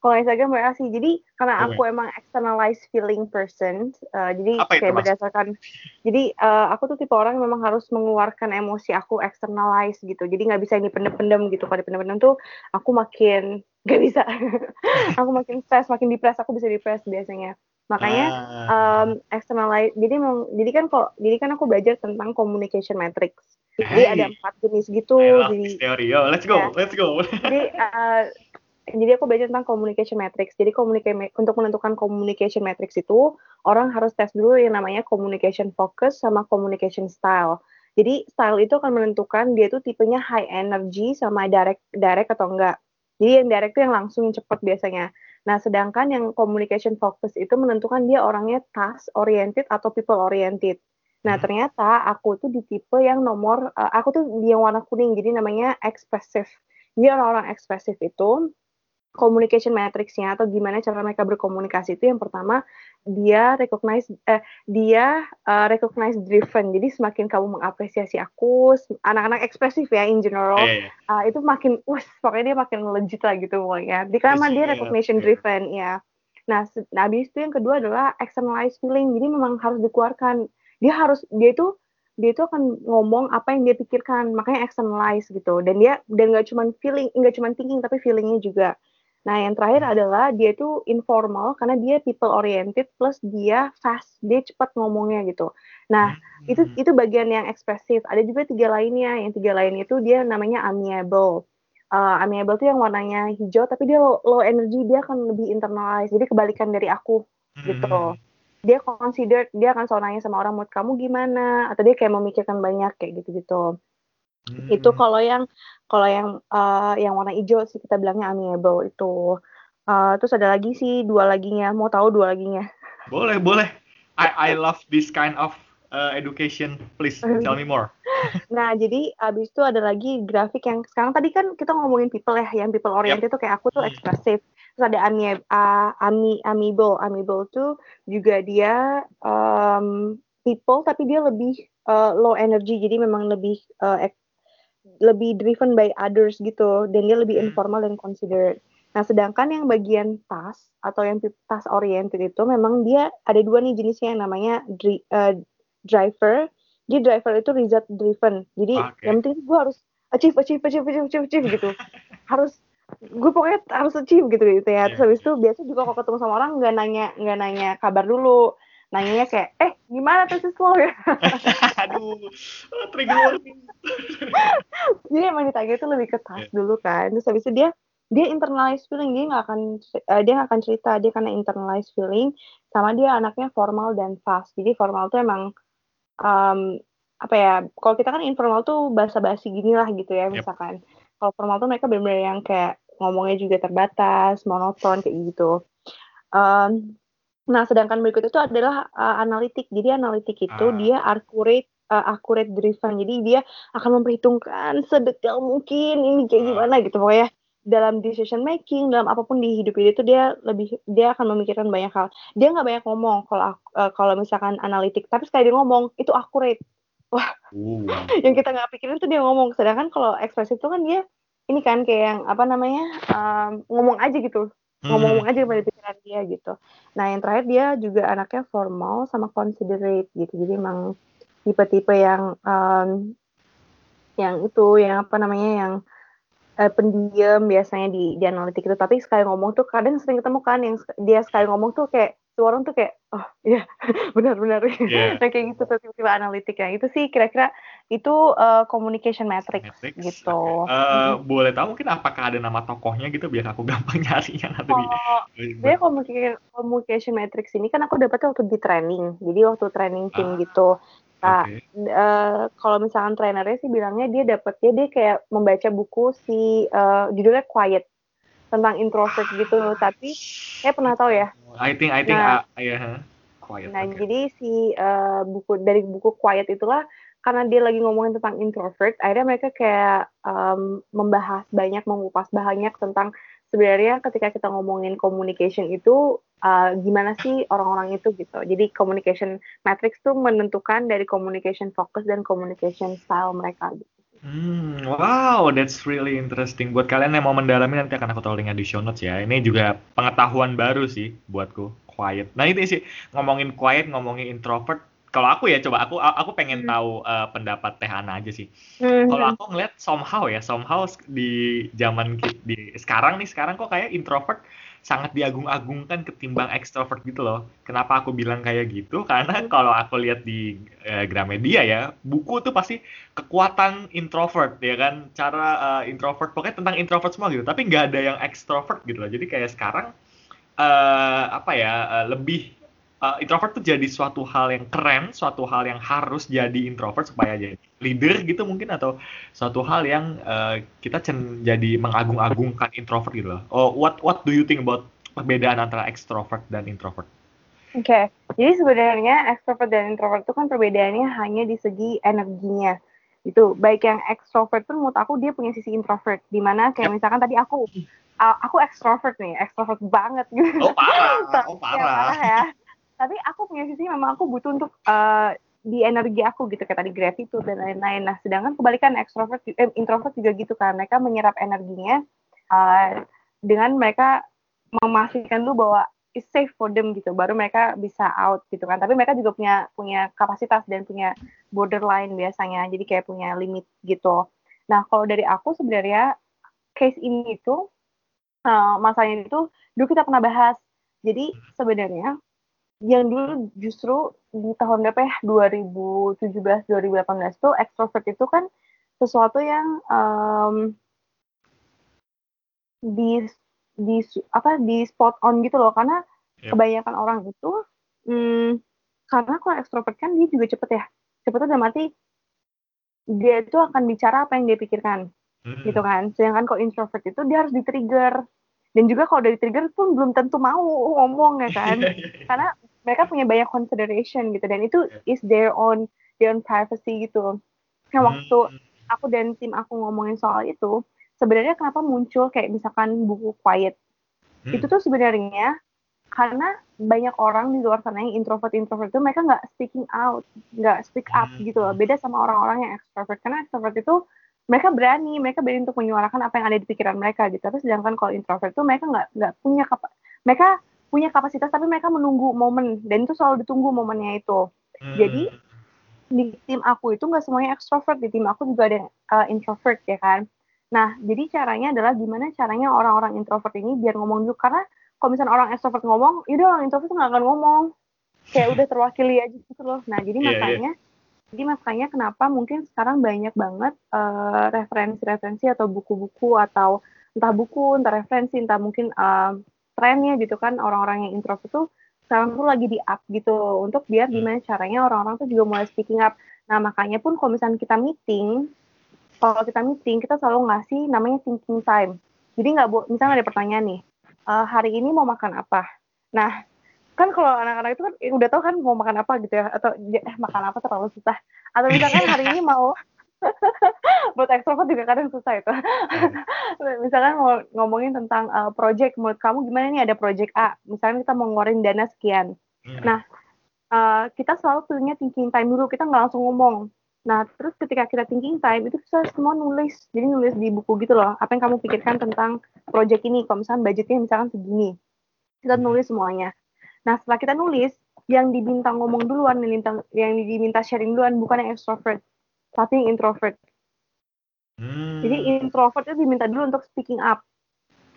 Kalau Instagram WA sih. Jadi karena Oh, aku emang externalized feeling person, eh, jadi Apa kayak berdasarkan. Jadi eh, aku tuh tipe orang yang memang harus mengeluarkan emosi aku externalize gitu. Jadi nggak bisa ini pendem-pendem gitu. Kalau dipendem-pendem tuh aku makin *laughs* nggak bisa. *laughs* aku makin stres, makin depres. Aku bisa depres biasanya. Makanya Ah. um, externalize. Jadi memang, jadi kan kok, jadi kan aku belajar tentang communication matrix. Jadi Hey. ada empat jenis gitu. I love Jadi theory. Yo, let's go, Ya. let's go. *laughs* jadi uh, jadi aku belajar tentang communication matrix. Jadi untuk menentukan communication matrix itu orang harus tes dulu yang namanya communication focus sama communication style. Jadi style itu akan menentukan dia tuh tipenya high energy sama direct direct atau enggak. Jadi yang direct itu yang langsung cepet biasanya. Nah, sedangkan yang communication focus itu menentukan dia orangnya task oriented atau people oriented. Nah, Hmm. ternyata aku tuh di tipe yang nomor uh, aku tuh yang warna kuning. Jadi namanya expressive. Jadi orang-orang ekspresif itu communication matrixnya atau gimana cara mereka berkomunikasi itu yang pertama dia recognize eh, dia uh, recognize driven. Jadi semakin kamu mengapresiasi aku anak-anak ekspresif ya in general eh. uh, itu makin wah pokoknya dia makin legit lah gitu pokoknya. Karena dia recognition yeah. driven ya nah habis itu yang kedua adalah externalized feeling. Jadi memang harus dikeluarkan. Dia harus dia itu dia itu akan ngomong apa yang dia pikirkan. Makanya externalize gitu. Dan dia dan nggak cuma feeling nggak cuma thinking tapi feelingnya juga Nah, yang terakhir adalah dia itu informal karena dia people oriented plus dia fast, dia cepat ngomongnya gitu. Nah, hmm. itu itu bagian yang ekspresif. Ada juga tiga lainnya. Yang tiga lain itu dia namanya amiable. Uh, amiable itu yang warnanya hijau tapi dia low, low energy, dia akan lebih internalize. Jadi kebalikan dari aku gitu. Hmm. Dia consider, dia akan selalu nanya sama orang mood kamu gimana atau dia kayak memikirkan banyak kayak gitu-gitu. Hmm. Itu kalau yang kalau yang uh, yang warna hijau sih kita bilangnya amiable itu. Uh, terus ada lagi sih dua laginya. Mau tahu dua laginya? Boleh, boleh. I I love this kind of uh, education. Please tell me more. *laughs* nah, jadi abis itu ada lagi grafik yang sekarang tadi kan kita ngomongin people ya, yang people oriented yep. tuh kayak aku tuh hmm. ekspresif. Terus ada ami, uh, ami amiable, amiable tuh juga dia um, people tapi dia lebih uh, low energy, jadi memang lebih uh, lebih driven by others gitu dan dia lebih informal dan considerate. Nah, sedangkan yang bagian task atau yang task oriented itu memang dia ada dua nih jenisnya yang namanya dri uh, driver. Dia driver itu result driven. Jadi okay. yang penting gue harus achieve, achieve, achieve, achieve, achieve, achieve gitu. *laughs* harus gue pokoknya harus achieve gitu gitu ya. Terus habis itu biasa juga kalau ketemu sama orang nggak nanya nggak nanya kabar dulu nanyanya kayak eh gimana tesis lo? Ya *laughs* aduh oh, trigger warning. *laughs* Jadi emang ditanya itu lebih ke tas yeah. dulu kan. Terus habis itu dia dia internalize feeling dia nggak akan uh, dia nggak akan cerita. Dia karena internalize feeling sama dia anaknya formal dan fast. Jadi formal tuh emang um, apa ya kalau kita kan informal tuh bahasa basi gini lah gitu ya misalkan. Yep. kalau formal tuh mereka benar-benar yang kayak ngomongnya juga terbatas monoton kayak gitu. Um, Nah, sedangkan berikut itu adalah uh, analitik. Jadi analitik itu ah. dia accurate uh, accurate driven. Jadi dia akan memperhitungkan sedetail mungkin ini kayak ah. gimana gitu pokoknya dalam decision making dalam apa pun di hidup itu dia lebih dia akan memikirkan banyak hal dia nggak banyak ngomong kalau uh, kalau misalkan analitik tapi sekali dia ngomong itu accurate *laughs* wah uh. yang kita nggak pikirin tuh dia ngomong sedangkan kalau ekspresif itu kan dia ini kan kayak yang apa namanya um, ngomong aja gitu ngomong-ngomong aja pada pikiran dia gitu. Nah yang terakhir dia juga anaknya formal sama considerate gitu. Jadi emang tipe-tipe yang um, yang itu yang apa namanya yang uh, pendiam biasanya di di analitik itu. Tapi sekali ngomong tuh kadang sering ketemu kan yang dia sekali ngomong tuh kayak tuh orang tuh kayak oh iya *laughs* benar-benar yeah. nah kayak gitu tiba-tiba analitik ya itu sih kira-kira itu uh, communication matrix, matrix gitu okay. uh, hmm. boleh tahu mungkin apakah ada nama tokohnya gitu biar aku *laughs* gampang nyarinya nanti oh, di dia communication, communication matrix ini kan aku dapetnya waktu di training jadi waktu training team uh, gitu Nah, okay. uh, kalau misalkan trainernya sih bilangnya dia dapetnya dia kayak membaca buku si uh, judulnya Quiet tentang introvert gitu tapi saya pernah tahu ya I think I think nah, uh, yeah. quiet nah okay. jadi si uh, buku dari buku quiet itulah karena dia lagi ngomongin tentang introvert akhirnya mereka kayak um, membahas banyak mengupas banyak tentang sebenarnya ketika kita ngomongin communication itu uh, gimana sih orang-orang itu gitu. Jadi communication matrix tuh menentukan dari communication focus dan communication style mereka gitu. Hmm, wow, that's really interesting. Buat kalian yang mau mendalami nanti akan aku taruh linknya di show notes ya. Ini juga pengetahuan baru sih buatku. Quiet. Nah ini sih ngomongin quiet, ngomongin introvert. Kalau aku ya coba aku aku pengen hmm. tahu uh, pendapat Teh Ana aja sih. Hmm. Kalau aku ngeliat somehow ya, somehow di zaman di sekarang nih sekarang kok kayak introvert sangat diagung-agungkan ketimbang ekstrovert gitu loh. Kenapa aku bilang kayak gitu? Karena hmm. kalau aku lihat di uh, Gramedia ya, buku tuh pasti kekuatan introvert ya kan, cara uh, introvert pokoknya tentang introvert semua gitu. Tapi nggak ada yang ekstrovert gitu loh. Jadi kayak sekarang uh, apa ya uh, lebih uh, introvert tuh jadi suatu hal yang keren, suatu hal yang harus jadi introvert supaya jadi leader gitu mungkin atau suatu hal yang uh, kita cen jadi mengagung-agungkan introvert gitu loh. Oh, what what do you think about perbedaan antara extrovert dan introvert? Oke, okay. jadi sebenarnya extrovert dan introvert itu kan perbedaannya hanya di segi energinya. Itu baik yang extrovert pun menurut aku dia punya sisi introvert, di mana kayak yep. misalkan tadi aku aku extrovert nih, extrovert banget gitu. Oh parah, Tapi- *laughs* oh ya, parah. parah ya. Tapi aku punya sisi memang aku butuh untuk uh, di energi aku gitu kayak tadi gratitude dan lain-lain. Nah, sedangkan kebalikan extrovert eh, introvert juga gitu kan. Mereka menyerap energinya uh, dengan mereka memastikan dulu bahwa it's safe for them gitu. Baru mereka bisa out gitu kan. Tapi mereka juga punya punya kapasitas dan punya borderline biasanya. Jadi kayak punya limit gitu. Nah, kalau dari aku sebenarnya case ini itu uh, masalahnya itu dulu kita pernah bahas. Jadi sebenarnya yang dulu justru di tahun berapa ya? 2017 2018 tuh extrovert itu kan sesuatu yang um, di di apa di spot on gitu loh. Karena Yep. kebanyakan orang itu hmm, karena kalau extrovert kan dia juga cepet ya. Cepet tuh dalam arti dia itu akan bicara apa yang dia pikirkan Hmm. gitu kan. Sedangkan kalau introvert itu dia harus di trigger dan juga kalau dari trigger pun belum tentu mau ngomong ya kan. *laughs* Karena mereka punya banyak consideration gitu dan itu is their own their own privacy gitu nah waktu Hmm. aku dan tim aku ngomongin soal itu sebenarnya kenapa muncul kayak misalkan buku quiet Hmm. itu tuh sebenarnya karena banyak orang di luar sana yang introvert introvert itu mereka nggak speaking out nggak speak up Hmm. gitu loh beda sama orang-orang yang extrovert karena extrovert itu mereka berani mereka berani untuk menyuarakan apa yang ada di pikiran mereka gitu tapi sedangkan kalau introvert itu mereka nggak nggak punya kapa mereka punya kapasitas tapi mereka menunggu momen. Dan itu selalu ditunggu momennya itu. Hmm. jadi di tim aku itu nggak semuanya extrovert. Di tim aku juga ada yang, uh, introvert ya kan? Nah jadi caranya adalah gimana caranya orang-orang introvert ini biar ngomong dulu. Karena kalau misalnya orang extrovert ngomong yaudah orang introvert tuh nggak akan ngomong. Kayak udah terwakili aja gitu loh. Nah jadi Iya, iya. makanya jadi makanya kenapa mungkin sekarang banyak banget uh, referensi-referensi atau buku-buku atau entah buku entah referensi entah mungkin uh, trennya gitu kan orang-orang yang introvert tuh sekarang tuh lagi di up gitu untuk biar Hmm. gimana caranya orang-orang tuh juga mulai speaking up. Nah makanya pun kalau misalnya kita meeting, kalau kita meeting kita selalu ngasih namanya thinking time. Jadi nggak bo- misalnya ada pertanyaan nih, "Eh, hari ini mau makan apa? Nah kan kalau anak-anak itu kan eh, udah tahu kan mau makan apa gitu ya atau eh, makan apa terlalu susah atau misalkan hari ini mau *laughs* buat ekstrovert juga kadang susah itu. *laughs* Misalkan mau ngomongin tentang uh, project menurut kamu gimana nih ada project A? Misalnya kita mau ngeluarin dana sekian. Hmm. nah uh, kita selalu punya thinking time dulu kita nggak langsung ngomong. Nah terus ketika kita thinking time itu kita semua nulis. Jadi nulis di buku gitu loh apa yang kamu pikirkan tentang project ini. Kalau misalnya budgetnya misalkan segini kita nulis semuanya. Nah setelah kita nulis yang diminta ngomong duluan yang diminta, yang diminta sharing duluan bukan yang extrovert tapi yang introvert Hmm. jadi introvert itu diminta dulu untuk speaking up.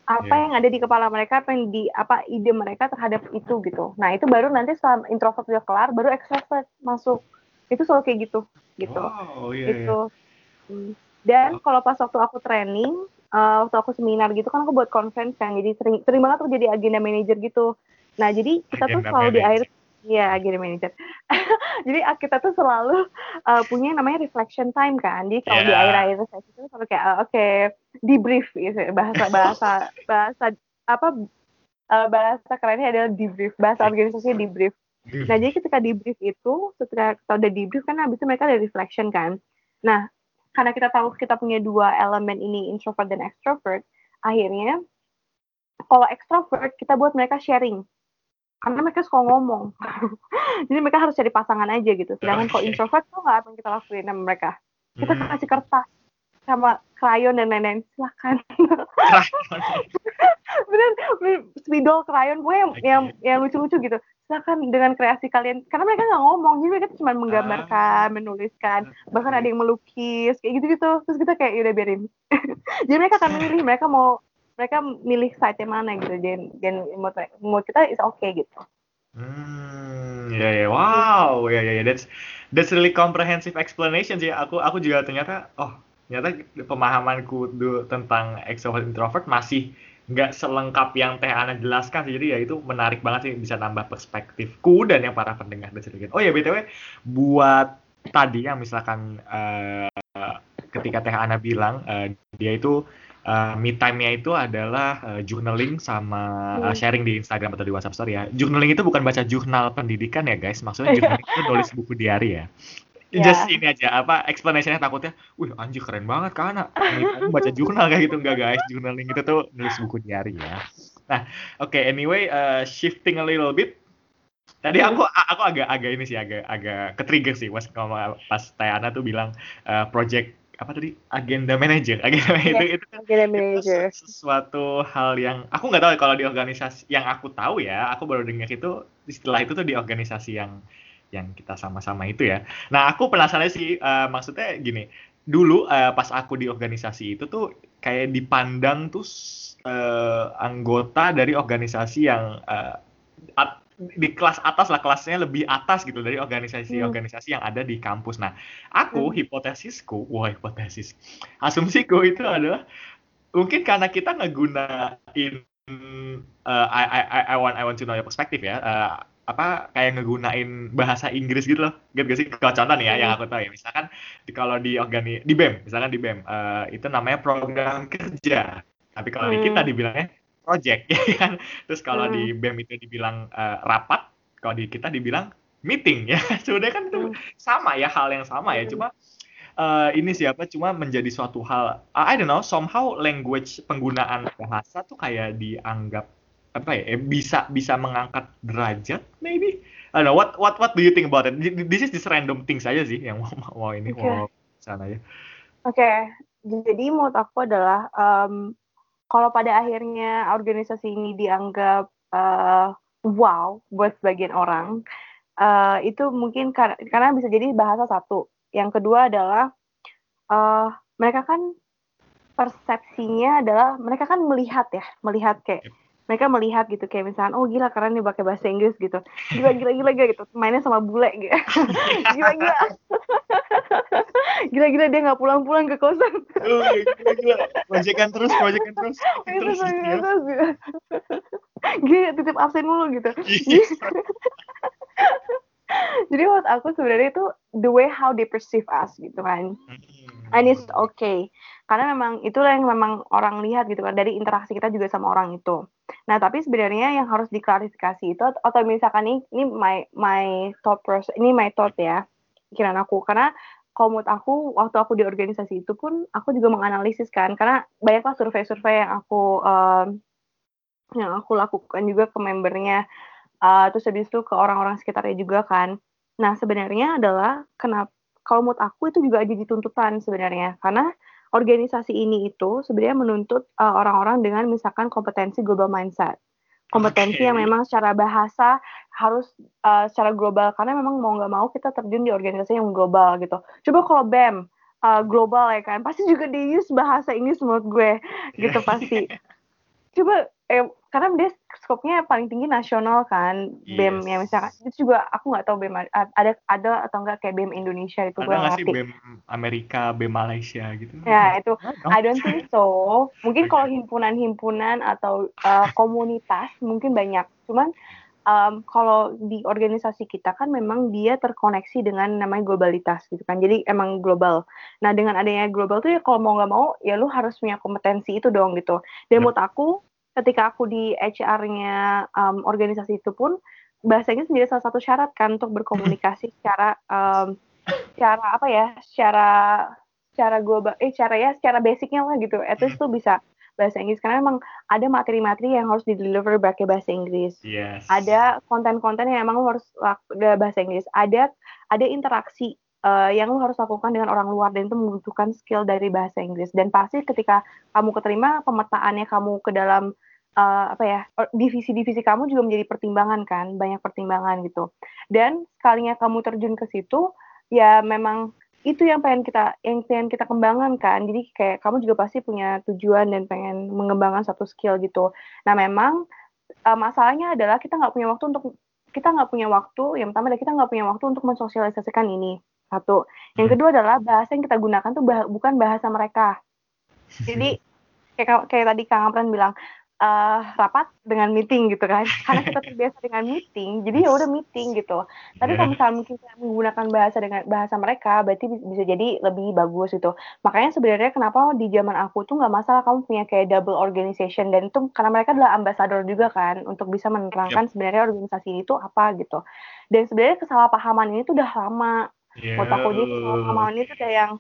Apa Iya. yang ada di kepala mereka, apa yang di apa ide mereka terhadap itu gitu. Nah, itu baru nanti setelah introvert udah kelar, baru extrovert masuk. Itu selalu kayak gitu, gitu. Wow, iya, iya. Itu. Hmm. Dan kalau pas waktu aku training, eh, waktu aku seminar gitu kan aku buat conference kan, jadi sering, sering banget tuh jadi agenda manager gitu. Nah, jadi kita tuh Agenda selalu di manager. akhir Iya, agenda manager. *laughs* jadi ah, kita tuh selalu eh, punya yang namanya reflection time kan. Jadi kalau di Yeah. akhir-akhir sesi itu selalu kayak eh, oke debrief gitu bahasa bahasa bahasa apa eh, bahasa kerennya adalah debrief bahasa organisasinya debrief. Nah, jadi ketika debrief itu, ketika kita udah debrief kan habis itu mereka ada reflection kan. Nah, karena kita tahu kita punya dua elemen ini introvert dan extrovert, akhirnya kalau extrovert kita buat mereka sharing. Karena mereka suka ngomong. *laughs* jadi mereka harus cari pasangan aja gitu. Sedangkan kalau Oke. introvert tuh nggak apa yang kita lakuin sama mereka. Kita Hmm. kasih kertas sama krayon dan lain-lain. Silakan. *laughs* bener, bener spidol krayon gue yang, Oke. yang yang lucu-lucu gitu silakan dengan kreasi kalian karena mereka nggak ngomong jadi mereka cuma menggambarkan menuliskan bahkan ada yang melukis kayak gitu gitu terus kita kayak udah biarin *laughs* jadi mereka akan milih mereka mau mereka milih site yang mana gitu dan dan menurut kita is okay gitu Hmm, ya ya, wow, ya ya ya, that's that's really comprehensive explanation sih. Aku aku juga ternyata, oh, ternyata pemahamanku tentang extrovert introvert masih nggak selengkap yang Teh Ana jelaskan sih. Jadi ya itu menarik banget sih bisa nambah perspektifku dan yang para pendengar dan sedikit. Oh ya btw, buat tadi yang misalkan eh, ketika Teh Ana bilang eh, dia itu eh, me time-nya itu adalah eh, journaling sama Hmm. sharing di Instagram atau di WhatsApp story ya. Journaling itu bukan baca jurnal pendidikan ya guys, maksudnya journaling itu nulis buku diary ya. Ya. just ini aja apa explanationnya takutnya wih anjir keren banget anak Ini baca jurnal. Kayak gitu. Enggak guys. Journaling itu tuh nulis buku diary ya. Nah oke anyway uh, shifting a little bit. Tadi aku aku agak agak ini sih agak agak ketrigger sih. Pas pas Tayana tuh bilang uh, project apa tadi agenda manager agenda Iya. itu itu kan Agenda itu manager. sesu- sesuatu hal yang aku nggak tahu ya kalau di organisasi yang aku tahu ya aku baru dengar itu istilah itu tuh di organisasi yang yang kita sama-sama itu ya nah aku penasaran sih eh, maksudnya gini dulu eh, pas aku di organisasi itu tuh kayak dipandang tuh eh, anggota dari organisasi yang at- di kelas atas lah kelasnya lebih atas gitu dari organisasi-organisasi yang ada di kampus. Nah, aku Hmm. hipotesisku, wah hipotesis, asumsiku itu adalah mungkin karena kita ngegunain eh, I, I, I- I want I want to know your perspective ya. eh, apa kayak ngegunain bahasa Inggris gitu loh. Gitu gak sih? Kalau contoh nih ya yang aku tahu ya. Misalkan di, kalau di organi di BEM, misalkan di BEM eh, itu namanya program kerja. Tapi kalau di Hmm. kita dibilangnya project *laughs* ya kan. Terus kalau Hmm. di BEM itu dibilang eh, rapat, kalau di kita dibilang meeting ya. *laughs* Sebenarnya kan itu Hmm. sama ya hal yang sama ya. Hmm. Cuma eh, ini siapa cuma menjadi suatu hal I don't know somehow language penggunaan bahasa tuh kayak dianggap apa ya eh, bisa bisa mengangkat derajat maybe I don't know what what what do you think about it this is just random things aja sih yang *laughs* mau mau ini Oke. mau sana ya Oke, jadi menurut aku adalah em, kalau pada akhirnya organisasi ini dianggap eh, wow buat sebagian orang, eh, itu mungkin kar- karena bisa jadi bahasa satu. Yang kedua adalah eh, mereka kan persepsinya adalah mereka kan melihat ya, melihat kayak mereka melihat gitu kayak misalnya oh gila keren nih pakai bahasa Inggris gitu gila gila gila, gila gitu mainnya sama bule gitu *laughs* gila gila gila gila dia nggak pulang pulang ke kosan Oh, gila gila proyekan terus proyekan terus *laughs* terus tuh, gitu ya. gitu, gitu. Gila, titip absen mulu gitu. Iya. *laughs* Jadi menurut aku sebenarnya itu the way how they perceive us gitu kan. Hmm. And it's okay. Karena memang itulah yang memang orang lihat gitu kan dari interaksi kita juga sama orang itu. Nah, tapi sebenarnya yang harus diklarifikasi itu atau misalkan ini ini my my thought process, ini my thought ya. Pikiran aku karena kalau menurut aku waktu aku di organisasi itu pun aku juga menganalisis kan karena banyaklah survei-survei yang aku em, yang aku lakukan juga ke membernya uh, terus habis itu ke orang-orang sekitarnya juga kan. Nah, sebenarnya adalah kenapa kalau menurut aku itu juga jadi tuntutan sebenarnya karena organisasi ini itu sebenarnya menuntut uh, orang-orang dengan misalkan kompetensi global mindset. Kompetensi Oke. yang memang secara bahasa harus uh, secara global karena memang mau nggak mau kita terjun di organisasi yang global gitu. Coba kalau BEM uh, global ya kan, pasti juga di use bahasa Inggris menurut gue gitu pasti. *laughs* Coba eh karena dia skopnya paling tinggi nasional kan BEM Yes. ya misalkan itu juga aku nggak tahu BEM ada ada atau enggak kayak BEM Indonesia itu gue nggak sih. BEM Amerika BEM Malaysia gitu Ya itu. I don't think so. Mungkin kalau *laughs* himpunan-himpunan atau uh, komunitas mungkin banyak. Cuman um, kalau di organisasi kita kan memang dia terkoneksi dengan namanya globalitas gitu kan. Jadi emang global. Nah dengan adanya global tuh ya kalau mau nggak mau ya lu harus punya kompetensi itu dong gitu. Dan Yep. menurut aku ketika aku di HR-nya um, organisasi itu pun bahasa Inggris menjadi salah satu syarat kan untuk berkomunikasi *clears throat* secara um, secara apa ya secara secara global eh secara ya secara basicnya lah gitu. At least tuh bisa bahasa Inggris. Karena memang ada materi-materi yang harus di deliver pakai bahasa Inggris. Yes. Ada konten-konten yang emang harus bahasa Inggris. Ada ada interaksi eh, yang lu harus lakukan dengan orang luar dan itu membutuhkan skill dari bahasa Inggris. Dan pasti ketika kamu keterima pemetaannya kamu ke dalam eh, apa ya divisi-divisi kamu juga menjadi pertimbangan kan banyak pertimbangan gitu. Dan sekalinya kamu terjun ke situ ya memang itu yang pengen kita yang pengen kita kembangkan kan. Jadi kayak kamu juga pasti punya tujuan dan pengen mengembangkan satu skill gitu. Nah memang uh, masalahnya adalah kita nggak punya waktu untuk kita nggak punya waktu yang pertama adalah kita nggak punya waktu untuk mensosialisasikan ini satu. Yang Hmm. kedua adalah bahasa yang kita gunakan tuh bah- bukan bahasa mereka. Jadi kayak kayak tadi kang Amran bilang eh, rapat dengan meeting gitu kan. *laughs* Karena kita terbiasa dengan meeting jadi ya udah meeting gitu. Tapi kalau Yeah. misalnya mungkin kita menggunakan bahasa dengan bahasa mereka berarti bis- bisa jadi lebih bagus gitu. Makanya sebenarnya kenapa di zaman aku tuh nggak masalah kamu punya kayak double organization. Dan itu karena mereka adalah ambassador juga kan untuk bisa menerangkan sebenarnya organisasi itu apa gitu. Dan sebenarnya kesalahpahaman ini tuh udah lama Yeah. Menurut aku jadi pengalaman ini tuh kayak yang